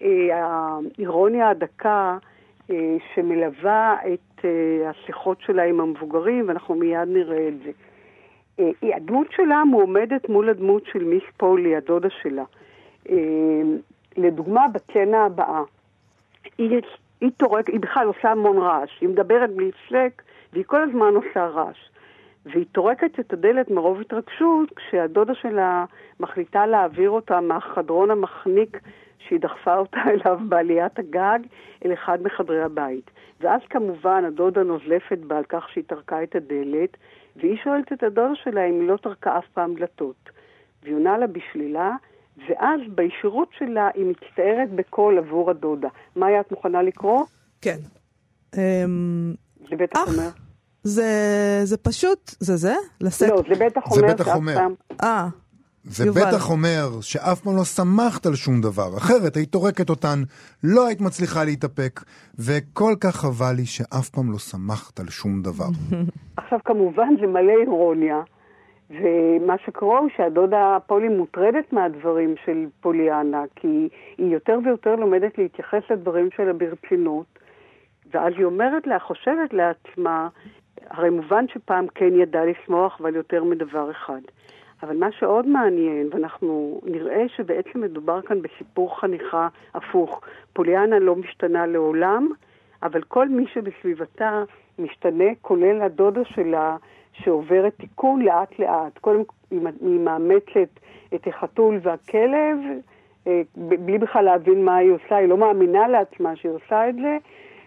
Speaker 5: האירוניה הדקה אה, שמלווה את השיחות שלה עם המבוגרים, ואנחנו מיד נראה את זה. הדמות שלה מועמדת מול הדמות של מיס פולי, הדודה שלה. לדוגמה, בצנה הבאה. היא, היא, תורק, היא בכלל עושה המון רעש, היא מדברת בלי הפסק, והיא כל הזמן עושה רעש. והיא טורקת את הדלת מרוב התרגשות כשהדודה שלה מחליטה להעביר אותה מהחדרון המחניק שהיא דחפה אותה אליו בעליית הגג אל אחד מחדרי הבית. ואז כמובן הדודה נוזלפת בה על כך שהיא טרקה את הדלת, והיא שואלת את הדודה שלה אם היא לא טרקה אף פעם דלתות. והיא עונה לה בשלילה, ואז בישירות שלה היא מצטערת בקול עבור הדודה. מאיה, את מוכנה לקרוא?
Speaker 4: כן. אמ,
Speaker 5: זה בטח אומר.
Speaker 4: זה, זה פשוט, זה זה? לשאת?
Speaker 5: לא, זה בטח
Speaker 3: זה
Speaker 5: אומר
Speaker 3: בטח
Speaker 5: שאף
Speaker 3: אומר.
Speaker 5: פעם...
Speaker 4: אה,
Speaker 3: זה
Speaker 4: יובל.
Speaker 3: בטח אומר שאף פעם לא שמחת על שום דבר, אחרת היית טורקת אותן, לא היית מצליחה להתאפק, וכל כך חבל לי שאף פעם לא שמחת על שום דבר.
Speaker 5: עכשיו כמובן זה מלא אירוניה, ומה שקורה הוא שהדודה פולי מוטרדת מהדברים של פוליאנה, כי היא יותר ויותר לומדת להתייחס לדברים שלה ברצינות, ואז היא אומרת לה, חושבת לעצמה, הרי מובן שפעם כן ידעה לשמוח, אבל יותר מדבר אחד. אבל מה שעוד מעניין, ואנחנו נראה שבעצם מדובר כאן בסיפור חניכה הפוך. פוליאנה לא משתנה לעולם, אבל כל מי שבסביבתה משתנה, כולל הדודה שלה, שעוברת תיקון לאט לאט. קודם היא היא מאמצת את החתול והכלב, אה, בלי בכלל להבין מה היא עושה, היא לא מאמינה לעצמה שהיא עושה את זה,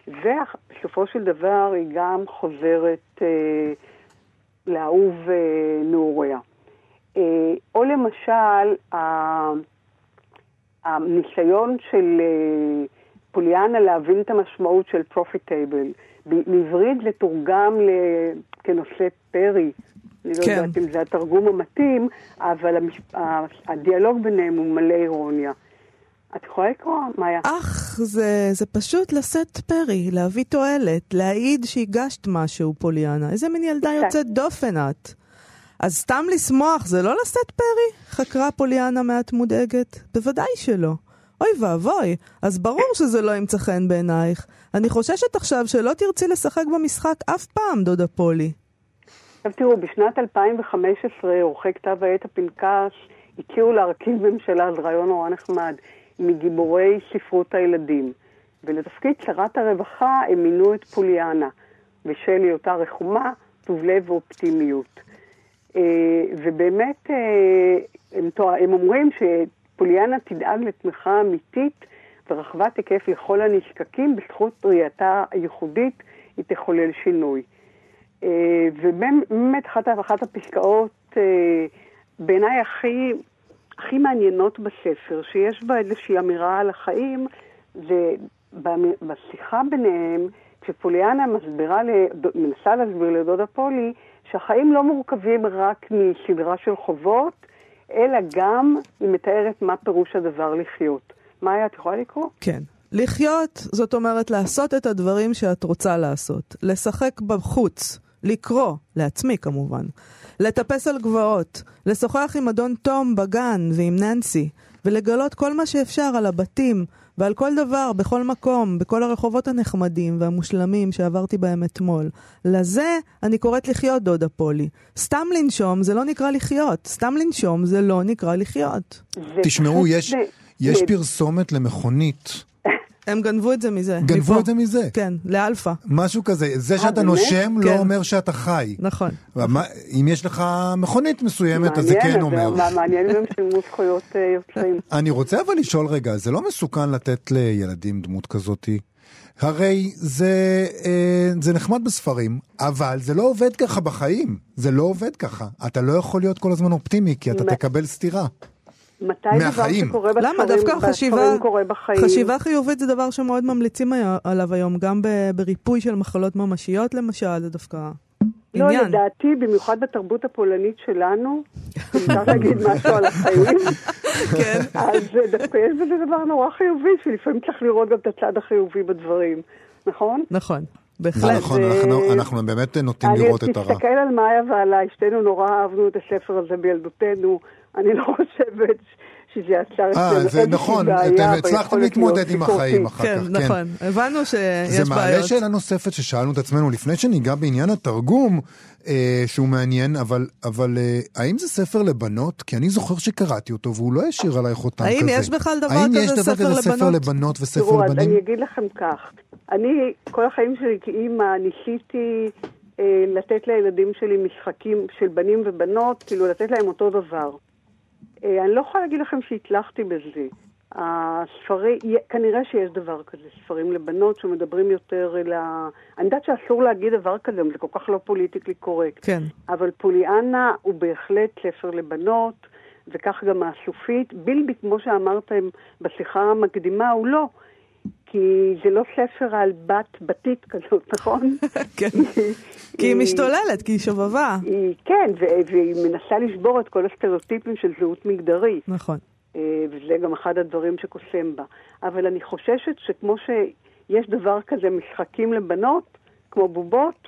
Speaker 5: ובסופו של דבר היא גם חוזרת אה, לאהוב אה, נעוריה. אה, או למשל, הניסיון של אה, פוליאנה להבין את המשמעות של profitable. בעברית זה תורגם כנושא פרי. אני לא
Speaker 4: כן.
Speaker 5: יודעת אם זה התרגום המתאים, אבל המש... הדיאלוג ביניהם הוא מלא אירוניה. את יכולה לקרוא, מאיה?
Speaker 4: אך, זה, זה פשוט לשאת פרי, להביא תועלת, להעיד שהגשת משהו, פוליאנה. איזה מין ילדה. יוצאת דופן את. אז סתם לשמוח זה לא לשאת פרי? חקרה פוליאנה מעט מודאגת. בוודאי שלא. אוי ואבוי, אז ברור שזה לא ימצא חן בעינייך. אני חוששת עכשיו שלא תרצי לשחק במשחק אף פעם, דודה פולי.
Speaker 5: עכשיו תראו, בשנת 2015 עורכי כתב העת הפנקס הציעו להרכיב ממשלה, זה רעיון נורא נחמד, מגיבורי ספרות הילדים. ולתפקיד שרת הרווחה הם מינו את פוליאנה, בשל היותה רחומה, טוב לב ואופטימיות. אה, ובאמת, אה, הם, הם אומרים שפוליאנה תדאג לתמיכה אמיתית ורחבת היקף לכל הנזקקים, בזכות ראייתה הייחודית היא תחולל שינוי. אה, ובאמת אחת, אחת הפסקאות בעיניי הכי, הכי מעניינות בספר, שיש בה איזושהי אמירה על החיים, זה בשיחה ביניהם, כשפוליאנה מסבירה, מנסה להסביר לדודה פולי, שהחיים לא מורכבים רק מסדרה של חובות, אלא גם היא מתארת מה פירוש הדבר לחיות. מאיה, את יכולה לקרוא?
Speaker 4: כן. לחיות, זאת אומרת לעשות את הדברים שאת רוצה לעשות. לשחק בחוץ, לקרוא, לעצמי כמובן. לטפס על גבעות, לשוחח עם אדון תום בגן ועם ננסי, ולגלות כל מה שאפשר על הבתים ועל כל דבר, בכל מקום, בכל הרחובות הנחמדים והמושלמים שעברתי בהם אתמול. לזה אני קוראת לחיות, דודה פולי. סתם לנשום זה לא נקרא לחיות. סתם לנשום זה לא נקרא לחיות.
Speaker 3: תשמעו, יש, יש פרסומת למכונית.
Speaker 4: הם גנבו את זה מזה.
Speaker 3: גנבו מפה. את זה מזה?
Speaker 4: כן, לאלפא.
Speaker 3: משהו כזה. זה אה, שאתה נושם לא כן. אומר שאתה חי.
Speaker 4: נכון.
Speaker 3: ומה, אם יש לך מכונית מסוימת, אז זה כן אומר.
Speaker 5: מעניין אם הם שילמו זכויות אה, יוצרים.
Speaker 3: אני רוצה אבל לשאול רגע, זה לא מסוכן לתת לילדים דמות כזאתי? הרי זה, אה, זה נחמד בספרים, אבל זה לא עובד ככה בחיים. זה לא עובד ככה. אתה לא יכול להיות כל הזמן אופטימי, כי אתה תקבל סטירה.
Speaker 5: מתי מהחיים. דבר שקורה בספרים,
Speaker 4: למה? דווקא חשיבה,
Speaker 5: קורה בחיים?
Speaker 4: חשיבה חיובית זה דבר שמאוד ממליצים עליו היום, גם בריפוי של מחלות ממשיות למשל, זה דווקא
Speaker 5: לא, עניין. לא, לדעתי, במיוחד בתרבות הפולנית שלנו, אפשר להגיד משהו על החיים, כן. אז דווקא יש בזה דבר נורא חיובי, שלפעמים צריך לראות גם את הצד החיובי בדברים, נכון?
Speaker 4: נכון. בהחלט.
Speaker 3: נכון, אנחנו, אנחנו באמת נוטים לראות את הרע.
Speaker 5: תסתכל על מאיה ועליי, שתינו נורא אהבנו את הספר הזה בילדותנו. אני לא חושבת שזה יצר
Speaker 3: אצלנו איזושהי נכון, בעיה. אה, אתם הצלחתם להתמודד עם החיים אחר
Speaker 4: כן,
Speaker 3: כך.
Speaker 4: כן, נכון. הבנו שיש בעיות.
Speaker 3: זה מעלה שאלה נוספת ששאלנו את עצמנו, לפני שניגע בעניין התרגום, אה, שהוא מעניין, אבל, אבל אה, האם זה ספר לבנות? כי אני זוכר שקראתי אותו והוא לא השאיר עליי חותם
Speaker 4: האם
Speaker 3: כזה.
Speaker 4: האם יש בכלל דבר כזה ספר לבנות? האם יש דבר כזה
Speaker 3: ספר לבנות וספר
Speaker 5: תראו,
Speaker 3: לבנים?
Speaker 5: תראו, אני אגיד לכם כך. אני, כל החיים שלי כאימא, ניסיתי אה, לתת לילדים שלי משחקים של בנים ובנות, כאילו לתת להם אותו דבר. אה, אני לא יכולה להגיד לכם שהצלחתי בזה. הספרים, כנראה שיש דבר כזה, ספרים לבנות שמדברים יותר אל ה... אני יודעת שאסור להגיד דבר כזה, זה כל כך לא פוליטיקלי קורקט.
Speaker 4: כן.
Speaker 5: אבל פוליאנה הוא בהחלט ספר לבנות, וכך גם הסופית. בילבי, כמו שאמרתם בשיחה המקדימה, הוא לא. כי זה לא ספר על בת בתית כזאת, נכון?
Speaker 4: כן, כי היא משתוללת, כי היא שובבה.
Speaker 5: כן, והיא מנסה לשבור את כל הסטריאוטיפים של זהות מגדרית.
Speaker 4: נכון.
Speaker 5: אה, וזה גם אחד הדברים שקוסם בה. אבל אני חוששת שכמו שיש דבר כזה משחקים לבנות, כמו בובות,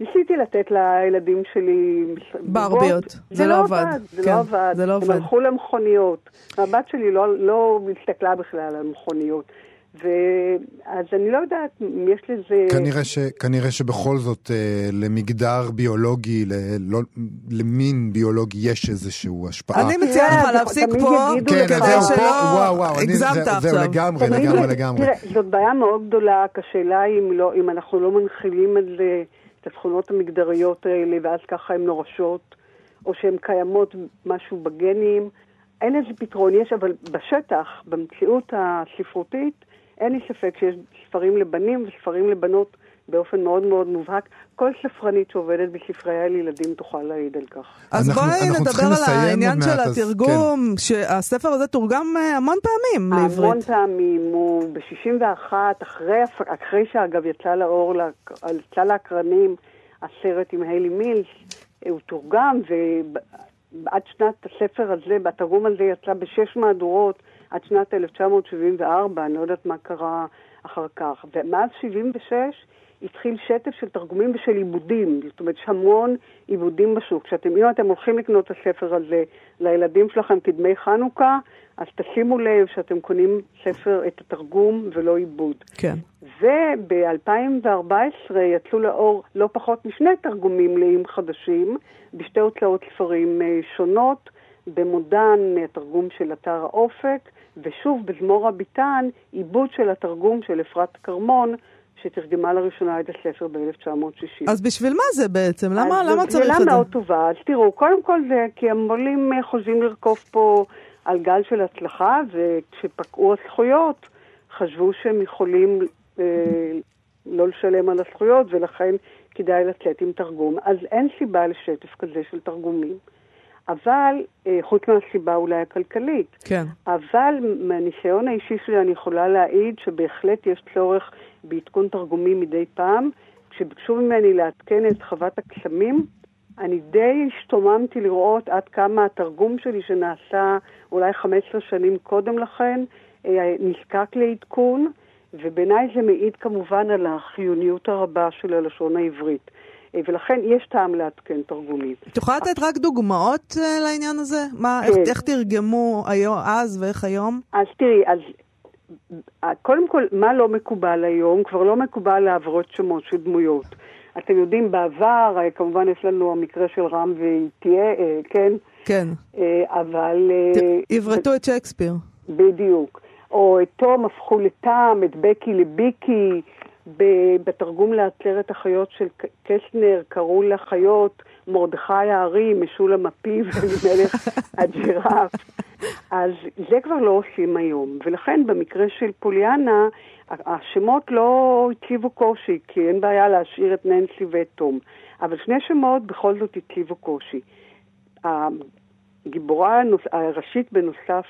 Speaker 5: ניסיתי לתת לילדים שלי
Speaker 4: ברביות. זה לא עבד.
Speaker 5: זה לא עבד.
Speaker 4: זה לא עבד.
Speaker 5: הם הלכו למכוניות. הבת שלי לא, לא הסתכלה בכלל על מכוניות. ואז אני לא יודעת אם יש לזה...
Speaker 3: כנראה, ש, כנראה שבכל זאת אה, למגדר ביולוגי, ל, לא, למין ביולוגי יש איזושהי השפעה.
Speaker 4: אני מציעה לך להפסיק פה,
Speaker 3: כן, זהו, פה, וואו, וואו,
Speaker 4: הגזמת עכשיו.
Speaker 3: זהו, לגמרי, לגמרי, לגמרי.
Speaker 5: תראה, זאת בעיה מאוד גדולה, השאלה אם, לא, אם אנחנו לא מנחילים את זה, את התכונות המגדריות האלה, ואז ככה הן נורשות, או שהן קיימות משהו בגנים. אין איזה פתרון, יש, אבל בשטח, במציאות הספרותית, אין לי ספק שיש ספרים לבנים וספרים לבנות באופן מאוד מאוד מובהק. כל ספרנית שעובדת בספרייה לילדים תוכל להעיד על כך.
Speaker 4: אז
Speaker 3: אנחנו,
Speaker 4: בואי
Speaker 3: אנחנו
Speaker 4: נדבר על העניין של התרגום, כן. שהספר הזה תורגם אה, המון פעמים לעברית.
Speaker 5: המון פעמים, הוא ב-61, אחרי, אחרי שאגב יצא לאור, יצא לאקרנים הסרט עם היילי מילס, הוא תורגם, ועד שנת הספר הזה, בתרגום הזה יצא בשש מהדורות. עד שנת 1974, אני לא יודעת מה קרה אחר כך. ומאז 76 התחיל שטף של תרגומים ושל עיבודים. זאת אומרת, יש המון עיבודים בשוק. כשאתם, אם אתם הולכים לקנות את הספר הזה לילדים שלכם כדמי חנוכה, אז תשימו לב שאתם קונים ספר, את התרגום ולא עיבוד.
Speaker 4: כן.
Speaker 5: וב-2014 יצאו לאור לא פחות משני תרגומים מלאים חדשים, בשתי הוצאות ספרים אה, שונות, במודן התרגום של אתר האופק, ושוב בזמור הביטן עיבוד של התרגום של אפרת כרמון, שתרגמה לראשונה את הספר ב-1960.
Speaker 4: אז בשביל מה זה בעצם? למה, למה
Speaker 5: זו
Speaker 4: צריך את
Speaker 5: שאלה
Speaker 4: זה?
Speaker 5: מאוד טובה. אז תראו, קודם כל זה כי המו"לים אה, חושבים לרכוב פה על גל של הצלחה, וכשפקעו הזכויות, חשבו שהם יכולים אה, לא לשלם על הזכויות, ולכן כדאי לצאת עם תרגום. אז אין סיבה לשטף כזה של תרגומים. אבל, אה, חוץ מהסיבה אולי הכלכלית,
Speaker 4: כן.
Speaker 5: אבל מהניסיון האישי שלי אני יכולה להעיד שבהחלט יש צורך בעדכון תרגומים מדי פעם. כשביקשו ממני לעדכן את חוות הקסמים, אני די השתוממתי לראות עד כמה התרגום שלי שנעשה אולי 15 שנים קודם לכן, אה, נזקק לעדכון, ובעיניי זה מעיד כמובן על החיוניות הרבה של הלשון העברית. אה, ולכן יש טעם לעדכן תרגומים.
Speaker 4: את יכולה לתת רק דוגמאות אה, לעניין הזה? מה,
Speaker 5: כן.
Speaker 4: איך, איך תרגמו היום, אז ואיך היום?
Speaker 5: אז תראי, אז אה, קודם כל, מה לא מקובל היום? כבר לא מקובל לעברות שמות של דמויות. אתם יודעים, בעבר, כמובן יש לנו המקרה של רם אה, כן?
Speaker 4: כן.
Speaker 5: אבל...
Speaker 4: עברתו את שייקספיר.
Speaker 5: בדיוק. או את תום הפכו לתם, את בקי לביקי. בתרגום לעצרת החיות של קסנר קראו לחיות מרדכי הארי, משולם הפיו ומלך הג'ירף. אז זה כבר לא עושים היום, ולכן במקרה של פוליאנה, השמות לא הציבו קושי, כי אין בעיה להשאיר את ננסי ואת תום. אבל שני שמות בכל זאת הציבו קושי. הגיבורה הראשית בנוסף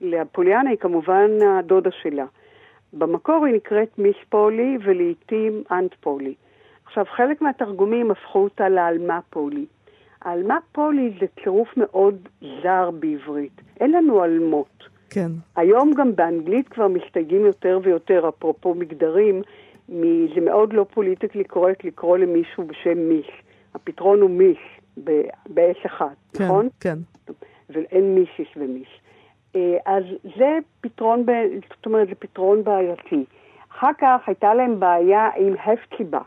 Speaker 5: לפוליאנה היא כמובן הדודה שלה. במקור היא נקראת מיס פולי ולעיתים אנט פולי. עכשיו, חלק מהתרגומים הפכו אותה לעלמה פולי. העלמה פולי זה צירוף מאוד זר בעברית. אין לנו עלמות.
Speaker 4: כן.
Speaker 5: היום גם באנגלית כבר מסתייגים יותר ויותר, אפרופו מגדרים, זה מאוד לא politically correct לקרוא למישהו בשם Miss. הפתרון הוא Ms., ב- ב-S אחת,
Speaker 4: כן,
Speaker 5: נכון?
Speaker 4: כן.
Speaker 5: ואין Mrs. ו Miss. אה, אז זה פתרון, ב... זאת אומרת, זה פתרון בעייתי. אחר כך הייתה להם בעיה עם הפציבה.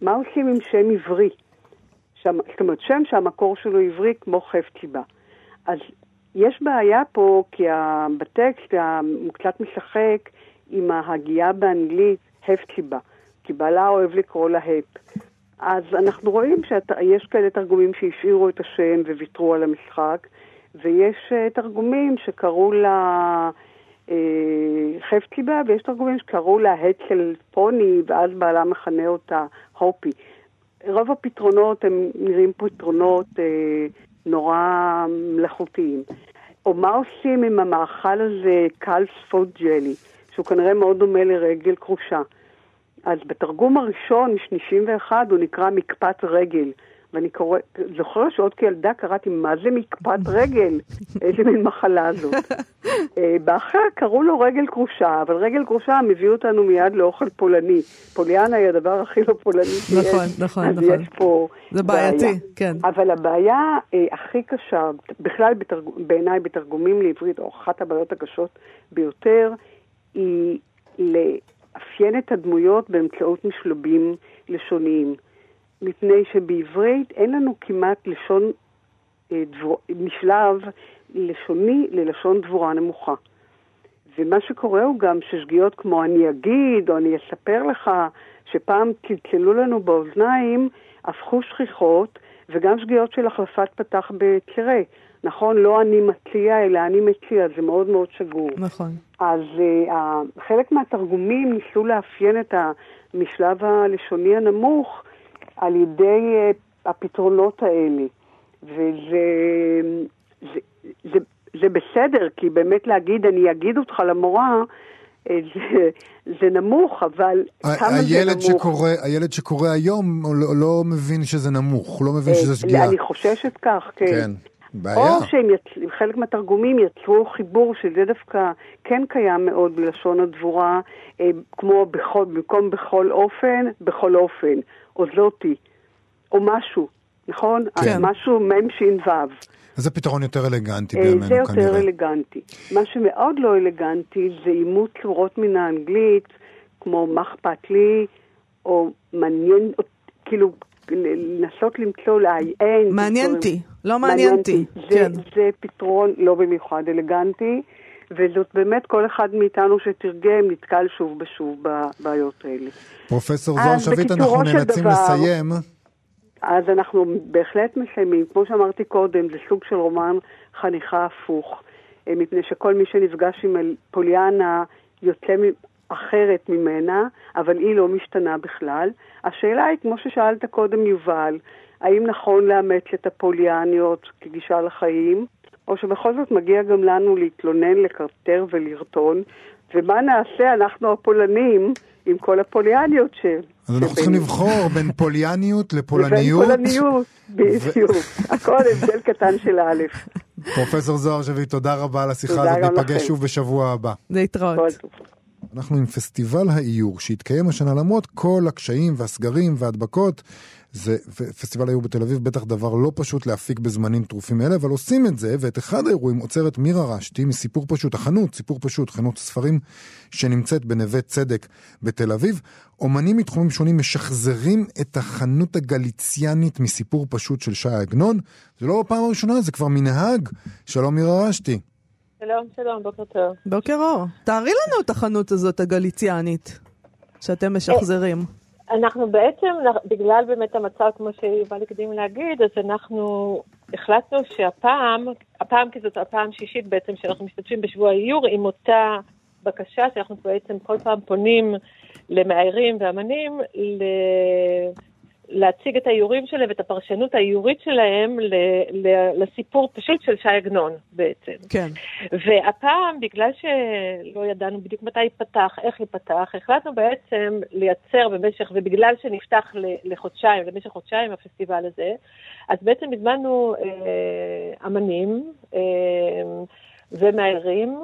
Speaker 5: מה עושים עם שם עברי? שם, זאת אומרת, שם שהמקור שלו עברי כמו חפציבה. אז יש בעיה פה, כי בטקסט הוא קצת משחק עם ההגייה באנגלית הפציבה, כי בעלה אוהב לקרוא לה הפ. אז אנחנו רואים שיש כאלה תרגומים שהשאירו את השם וויתרו על המשחק, ויש אה, תרגומים שקראו לה אה, חפציבה, ויש תרגומים שקראו לה הצל פוני, ואז בעלה מכנה אותה הופי. רוב הפתרונות הם נראים פתרונות אה, נורא מלאכותיים. או מה עושים עם המאכל הזה, קלס פוד ג'לי, שהוא כנראה מאוד דומה לרגל כרושה. אז בתרגום הראשון, מ-91, הוא נקרא מקפת רגל. ואני קורא, זוכר שעוד כילדה קראתי, מה זה מקפת רגל? איזה מין מחלה זאת. אה, באחר קראו לו רגל כרושה, אבל רגל כרושה מביא אותנו מיד לאוכל פולני. פוליאנה היא הדבר הכי לא פולני שיש.
Speaker 4: נכון, נכון,
Speaker 5: אז
Speaker 4: נכון.
Speaker 5: יש פה
Speaker 4: זה בעייתי. כן.
Speaker 5: אבל הבעיה אה, הכי קשה, בכלל. בעיניי בתרגומים לעברית, או אחת הבעיות הקשות ביותר, היא לאפיין את הדמויות באמצעות משלבים לשוניים. מפני שבעברית אין לנו כמעט לשון, אה, דבור, משלב לשוני ללשון דבורה נמוכה. ומה שקורה הוא גם ששגיאות כמו אני אגיד, או אני אספר לך, שפעם צלצלו לנו באוזניים, הפכו שכיחות, וגם שגיאות של החלפת פתח בצירה. נכון, לא אני מציע, אלא אני מציע, זה מאוד מאוד שגור.
Speaker 4: נכון.
Speaker 5: אז uh, חלק מהתרגומים ניסו לאפיין את המשלב הלשוני הנמוך על ידי uh, הפתרונות האלה. וזה זה, זה, זה בסדר, כי באמת להגיד, אני אגיד אותך למורה, אה, זה, זה נמוך, אבל כמה זה נמוך?
Speaker 3: שקורא, הילד שקורא היום לא, לא מבין שזה נמוך, הוא לא מבין שזה
Speaker 5: אה,
Speaker 3: שגיאה.
Speaker 5: אני חוששת כך, כן.
Speaker 3: כן. בעיה.
Speaker 5: או שהם יצ... חלק מהתרגומים יצרו חיבור שזה דווקא כן קיים מאוד בלשון הדבורה, אה, כמו בכל, במקום בכל אופן, בכל אופן, או זאתי, או משהו, נכון?
Speaker 3: כן.
Speaker 5: משהו מ' ש' ו'.
Speaker 3: אז זה פתרון יותר אלגנטי
Speaker 5: אה,
Speaker 3: בימינו
Speaker 5: זה יותר
Speaker 3: כנראה.
Speaker 5: אלגנטי. מה שמאוד לא אלגנטי זה אימוץ צורות מן האנגלית, כמו מה אכפת לי, או מעניין, או, כאילו, לנסות למצוא, לעיין.
Speaker 4: אותי, לא מעניין אותי.
Speaker 5: זה,
Speaker 4: כן.
Speaker 5: זה פתרון לא במיוחד אלגנטי, וזאת באמת כל אחד מאיתנו שתרגם נתקל שוב ושוב בבעיות האלה.
Speaker 3: פרופסור זוהר שביט, אנחנו נאלצים לסיים.
Speaker 5: אז אנחנו בהחלט מסיימים. כמו שאמרתי קודם, זה סוג של רומן חניכה הפוך, אה, מפני שכל מי שנפגש עם פוליאנה יוצא אחרת ממנה, אבל היא לא משתנה בכלל. השאלה היא, כמו ששאלת קודם, יובל, האם נכון לאמץ את הפוליאניות כגישה לחיים, או שבכל זאת מגיע גם לנו להתלונן, לקרטר ולרטון, ומה נעשה אנחנו הפולנים עם כל הפוליאניות ש...
Speaker 3: אז אנחנו צריכים? לבחור בין פוליאניות
Speaker 5: לבין
Speaker 3: לפולניות.
Speaker 5: פולניות, בדיוק. הכל הבדל קטן של א'.
Speaker 3: פרופסור זוהר שביט, תודה רבה על השיחה הזאת, ניפגש. שוב בשבוע הבא.
Speaker 4: להתראות.
Speaker 3: אנחנו עם פסטיבל האיור שהתקיים השנה למרות כל הקשיים והסגרים וההדבקות. זה פסטיבל האיור בתל אביב בטח דבר לא פשוט להפיק בזמנים טרופים אלה, אבל עושים את זה, ואת אחד האירועים עוצרת מירה רשתי מסיפור פשוט, החנות, סיפור פשוט, חנות ספרים שנמצאת בנווה צדק בתל אביב. אומנים מתחומים שונים משחזרים את החנות הגליציאנית מסיפור פשוט של שי עגנון. זה לא הפעם הראשונה, זה כבר מנהג. שלום מירה רשתי.
Speaker 6: שלום, שלום, בוקר טוב.
Speaker 4: בוקר אור. תארי לנו את החנות הזאת הגליציאנית, שאתם משחזרים.
Speaker 6: אנחנו בעצם, בגלל באמת המצב, כמו שיובל הקדים להגיד, אז אנחנו החלטנו שהפעם, הפעם כי זאת הפעם שישית בעצם שאנחנו משתתפים בשבוע האיור, עם אותה בקשה שאנחנו בעצם כל פעם פונים למאיירים ואמנים ל... להציג את האיורים שלהם ואת הפרשנות האיורית שלהם ל... ל... לסיפור פשוט של שי עגנון בעצם.
Speaker 4: כן.
Speaker 6: והפעם, בגלל שלא ידענו בדיוק מתי ייפתח, איך ייפתח, החלטנו בעצם לייצר במשך, ובגלל שנפתח לחודשיים, למשך חודשיים הפסטיבל הזה, אז בעצם הזמנו אה, אמנים אה, ומאיירים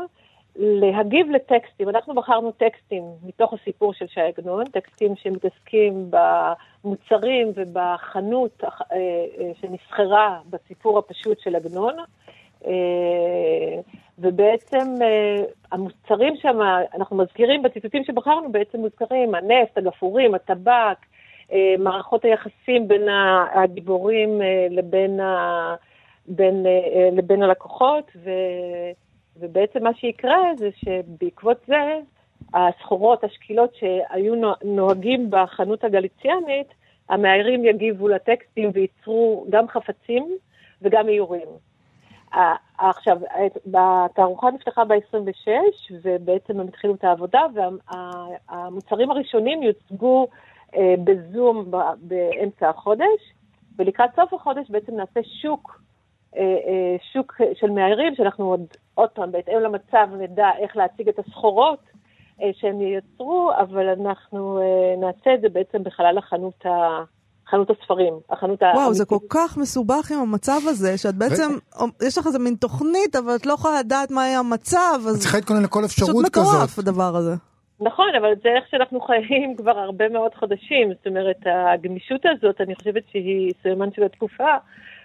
Speaker 6: להגיב לטקסטים. אנחנו בחרנו טקסטים מתוך הסיפור של שי עגנון, טקסטים שמתעסקים במוצרים ובחנות אה, אה, שנסחרה בסיפור הפשוט של עגנון. אה, ובעצם המוצרים שם, אנחנו מזכירים בציטוטים שבחרנו, בעצם מוזכרים הנפט, הגפורים, הטבק, מערכות היחסים בין הגיבורים לבין, ה, בין, לבין הלקוחות, ו, ובעצם מה שיקרה זה שבעקבות זה, הסחורות, השקילות שהיו נו- נוהגים בחנות הגליציאנית, המאיירים יגיבו לטקסטים וייצרו גם חפצים וגם איורים. עכשיו, התערוכה נפתחה ב-26, ובעצם הם התחילו את העבודה, והמוצרים הראשונים יוצגו אה, בזום באמצע החודש, ולקראת סוף החודש בעצם נעשה שוק, שוק של מאיירים, שאנחנו עוד, עוד פעם, בהתאם למצב נדע איך להציג את הסחורות אה, שהם ייצרו, אבל אנחנו אה, נעשה את זה בעצם בחלל החנות ה... חנות הספרים, החנות
Speaker 4: וואו, זה. כל כך מסובך עם המצב הזה, שאת בעצם, יש לך איזה מין תוכנית, אבל את לא יכולה לדעת מה יהיה המצב,
Speaker 3: את
Speaker 4: אז
Speaker 3: צריכה להתכונן לכל
Speaker 4: פשוט
Speaker 3: אפשרות
Speaker 4: מטורף
Speaker 3: כזאת.
Speaker 4: הדבר הזה.
Speaker 6: נכון, אבל זה איך שאנחנו חיים כבר הרבה מאוד חודשים. זאת אומרת, הגמישות הזאת, אני חושבת שהיא סממן של התקופה,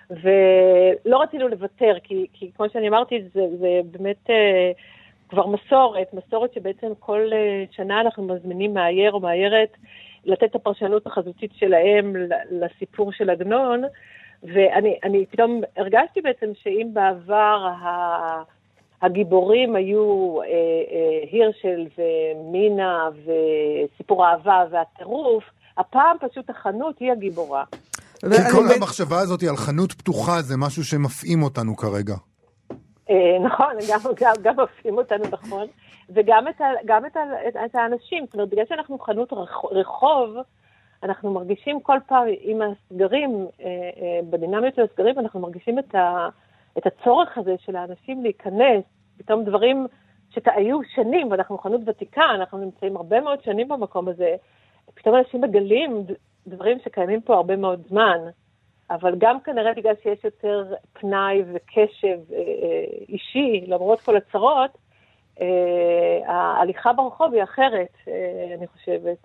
Speaker 6: ולא רצינו לוותר, כי, כי כמו שאני אמרתי, זה, זה באמת אה, כבר מסורת, מסורת שבעצם כל אה, שנה אנחנו מזמינים מאייר או מאיירת לתת את הפרשנות החזותית שלהם לסיפור של עגנון, ואני אני פתאום הרגשתי בעצם שאם בעבר ה... הגיבורים היו אה, אה, הירשל ומינה וסיפור האהבה והטירוף, הפעם פשוט החנות היא הגיבורה.
Speaker 3: כי כל
Speaker 4: בין-
Speaker 3: המחשבה הזאת על חנות פתוחה זה משהו שמפעים אותנו כרגע.
Speaker 6: אה, נכון, גם, גם, גם עושים אותנו נכון, וגם את, ה, גם את, ה, את, את האנשים, זאת אומרת, בגלל שאנחנו חנות רח- רחוב, אנחנו מרגישים כל פעם עם הסגרים, אה, אה, בדינמיות של הסגרים, אנחנו מרגישים את, ה, את הצורך הזה של האנשים להיכנס, פתאום דברים שהיו שנים, ואנחנו חנות ותיקה, אנחנו נמצאים הרבה מאוד שנים במקום הזה, פתאום אנשים מגלים דברים שקיימים פה הרבה מאוד זמן. אבל גם כנראה בגלל שיש יותר פנאי וקשב אה, אה, אישי, למרות כל הצרות, אה, ההליכה ברחוב היא אחרת, אה, אני חושבת.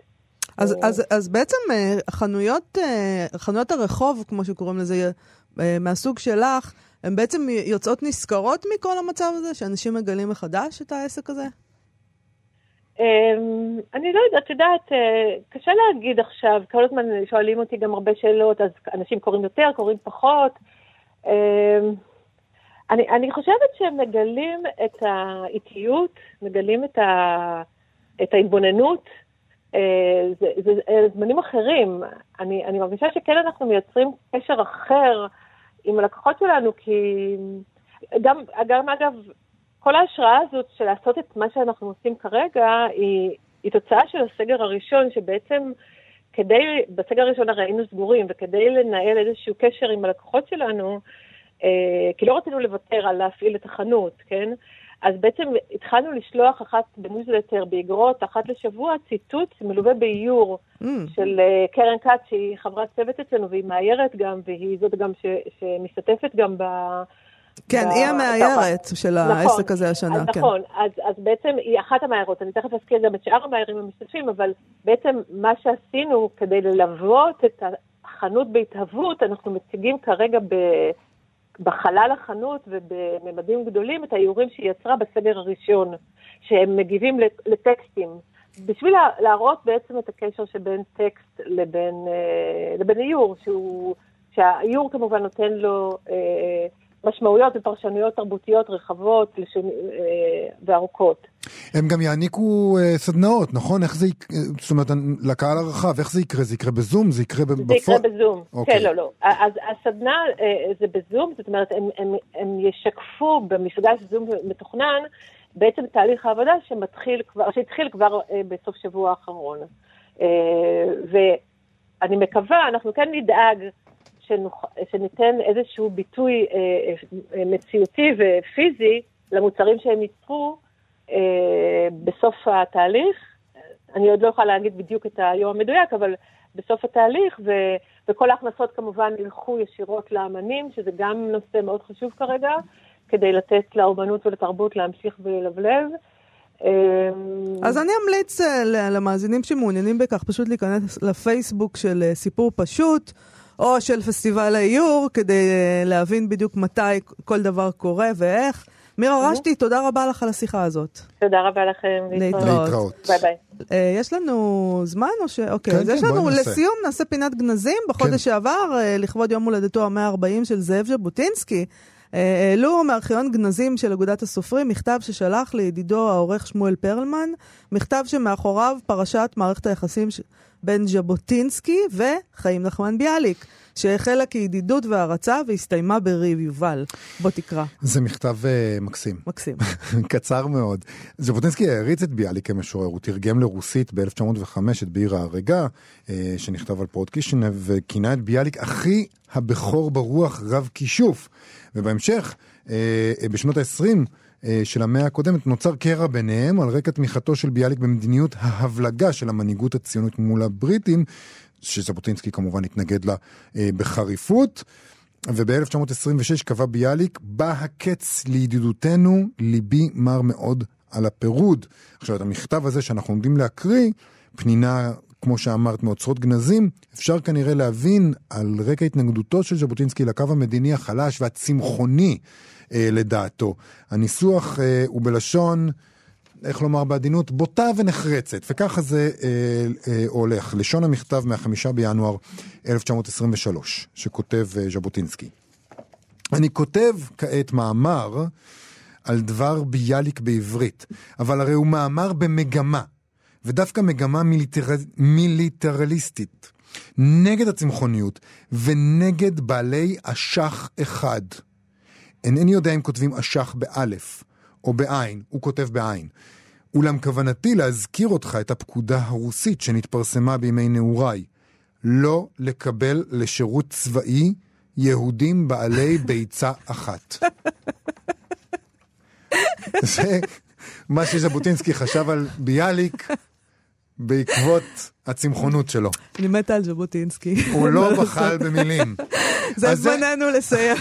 Speaker 4: אז. אז, אז בעצם חנויות, חנויות הרחוב, כמו שקוראים לזה, מהסוג שלך, הן בעצם יוצאות נשכרות מכל המצב הזה, שאנשים מגלים מחדש את העסק הזה?
Speaker 6: אמ, אני לא יודעת, את יודעת, אה, קשה להגיד עכשיו, כל הזמן שואלים אותי גם הרבה שאלות, אז אנשים קוראים יותר, קוראים פחות. אמ, אני, אני חושבת שהם מגלים את האיטיות, מגלים את, ה, את ההתבוננות. אה, זה, זה, זה זמנים אחרים. אני, אני מרגישה שכן אנחנו מייצרים קשר אחר עם הלקוחות שלנו, כי גם, גם אגב, כל ההשראה הזאת של לעשות את מה שאנחנו עושים כרגע, היא, היא תוצאה של הסגר הראשון, שבעצם כדי, בסגר הראשון הרי היינו סגורים, וכדי לנהל איזשהו קשר עם הלקוחות שלנו, אה, כי לא רצינו לוותר על להפעיל את החנות, כן? אז בעצם התחלנו לשלוח אחת בניוזלטר, באגרות, אחת לשבוע, ציטוט מלווה באיור mm. של uh, קרן כץ, שהיא חברת צוות אצלנו, והיא מאיירת גם, והיא זאת גם ש, שמשתתפת גם ב...
Speaker 4: כן, ב... היא המאיירת של נכון, העסק הזה השנה,
Speaker 6: אז
Speaker 4: כן.
Speaker 6: נכון, אז, אז בעצם היא אחת המאיירות, אני תכף אזכיר גם את שאר המאיירים המשתתפים, אבל בעצם מה שעשינו כדי ללוות את החנות בהתהוות, אנחנו מציגים כרגע ב... בחלל החנות ובממדים גדולים את האיורים שהיא יצרה בסגר הראשון, שהם מגיבים לטקסטים, בשביל להראות בעצם את הקשר שבין טקסט לבין, אה, לבין איור, שהוא, שהאיור כמובן נותן לו אה, משמעויות ופרשנויות תרבותיות רחבות לשונ... אה, וארוכות.
Speaker 3: הם גם יעניקו uh, סדנאות, נכון? איך זה, יקרה, זאת אומרת, לקהל הרחב, איך זה יקרה? זה יקרה בזום? זה יקרה בפועל?
Speaker 6: זה יקרה בזום, okay. אוקיי. כן, לא, לא. אז הסדנה uh, זה בזום, זאת אומרת, הם, הם, הם ישקפו במפגש זום מתוכנן בעצם תהליך העבודה שמתחיל כבר, שהתחיל כבר בסוף שבוע האחרון. ואני מקווה, אנחנו כן נדאג שנוח, שניתן איזשהו ביטוי uh, uh, מציאותי ופיזי למוצרים שהם ייצרו, אה, בסוף התהליך, אני עוד לא יכולה להגיד בדיוק את היום המדויק, אבל בסוף התהליך, ו, וכל ההכנסות כמובן ילכו ישירות לאמנים, שזה גם נושא מאוד חשוב כרגע, כדי לתת לאומנות ולתרבות להמשיך וללבלב.
Speaker 4: אה, אז אני אמליץ אה, למאזינים שמעוניינים בכך פשוט להיכנס לפייסבוק של סיפור פשוט. או של פסטיבל האיור, כדי להבין בדיוק מתי כל דבר קורה ואיך. מירה רשתי, תודה רבה לך על השיחה הזאת.
Speaker 6: תודה רבה לכם.
Speaker 3: להתראות.
Speaker 6: ביי ביי.
Speaker 4: אה, יש לנו זמן או ש... אוקיי, אז יש לנו, לסיום נעשה פינת גנזים. בחודש כן. שעבר, אה, לכבוד יום הולדתו ה-140 של זאב ז'בוטינסקי, אה, העלו מארכיון גנזים של אגודת הסופרים מכתב ששלח לידידו העורך שמואל פרלמן, מכתב שמאחוריו פרשת מערכת היחסים בין ז'בוטינסקי וחיים נחמן ביאליק. שהחלה כידידות והערצה והסתיימה בריב יובל. בוא תקרא.
Speaker 3: זה מכתב uh, מקסים.
Speaker 4: מקסים.
Speaker 3: קצר מאוד. ז'בוטינסקי העריץ את ביאליק כמשורר, הוא תרגם לרוסית ב-1905 את בעיר ההרגה, uh, שנכתב על פרוט קישינב, וכינה את ביאליק אחי הבכור ברוח רב כישוף. ובהמשך, uh, בשנות ה-20, של המאה הקודמת נוצר קרע ביניהם על רקע תמיכתו של ביאליק במדיניות ההבלגה של המנהיגות הציונית מול הבריטים, שז'בוטינסקי כמובן התנגד לה אה, בחריפות. וב-1926 קבע ביאליק, בא הקץ לידידותנו, ליבי מר מאוד על הפירוד. עכשיו, את המכתב הזה שאנחנו עומדים להקריא, פנינה, כמו שאמרת, מאוצרות גנזים, אפשר כנראה להבין על רקע התנגדותו של ז'בוטינסקי לקו המדיני החלש והצמחוני אה, לדעתו. הניסוח אה, הוא בלשון... איך לומר בעדינות, בוטה ונחרצת, וככה זה אה, אה, הולך. לשון המכתב מהחמישה בינואר 1923, שכותב אה, ז'בוטינסקי. אני כותב כעת מאמר על דבר ביאליק בעברית, אבל הרי הוא מאמר במגמה, ודווקא מגמה מיליטר... מיליטרליסטית, נגד הצמחוניות ונגד בעלי אשך אחד. אינני יודע אם כותבים אשך באלף, או בעין, הוא כותב בעין. אולם כוונתי להזכיר אותך את הפקודה הרוסית שנתפרסמה בימי נעוריי, לא לקבל לשירות צבאי יהודים בעלי ביצה אחת. זה מה שז'בוטינסקי חשב על ביאליק בעקבות הצמחונות שלו.
Speaker 4: אני מתה על ז'בוטינסקי.
Speaker 3: הוא לא בחל במילים. זה-
Speaker 4: זמננו לסיים.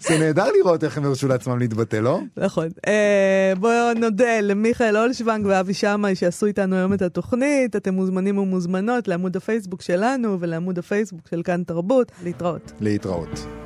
Speaker 3: זה נהדר לראות איך הם הרשו לעצמם להתבטא, לא?
Speaker 4: נכון. אה, בואו נודה למיכאל אולשוונג ואבי שמאי שעשו איתנו היום את התוכנית. אתם מוזמנים ומוזמנות לעמוד הפייסבוק שלנו ולעמוד הפייסבוק של כאן תרבות. להתראות.
Speaker 3: להתראות.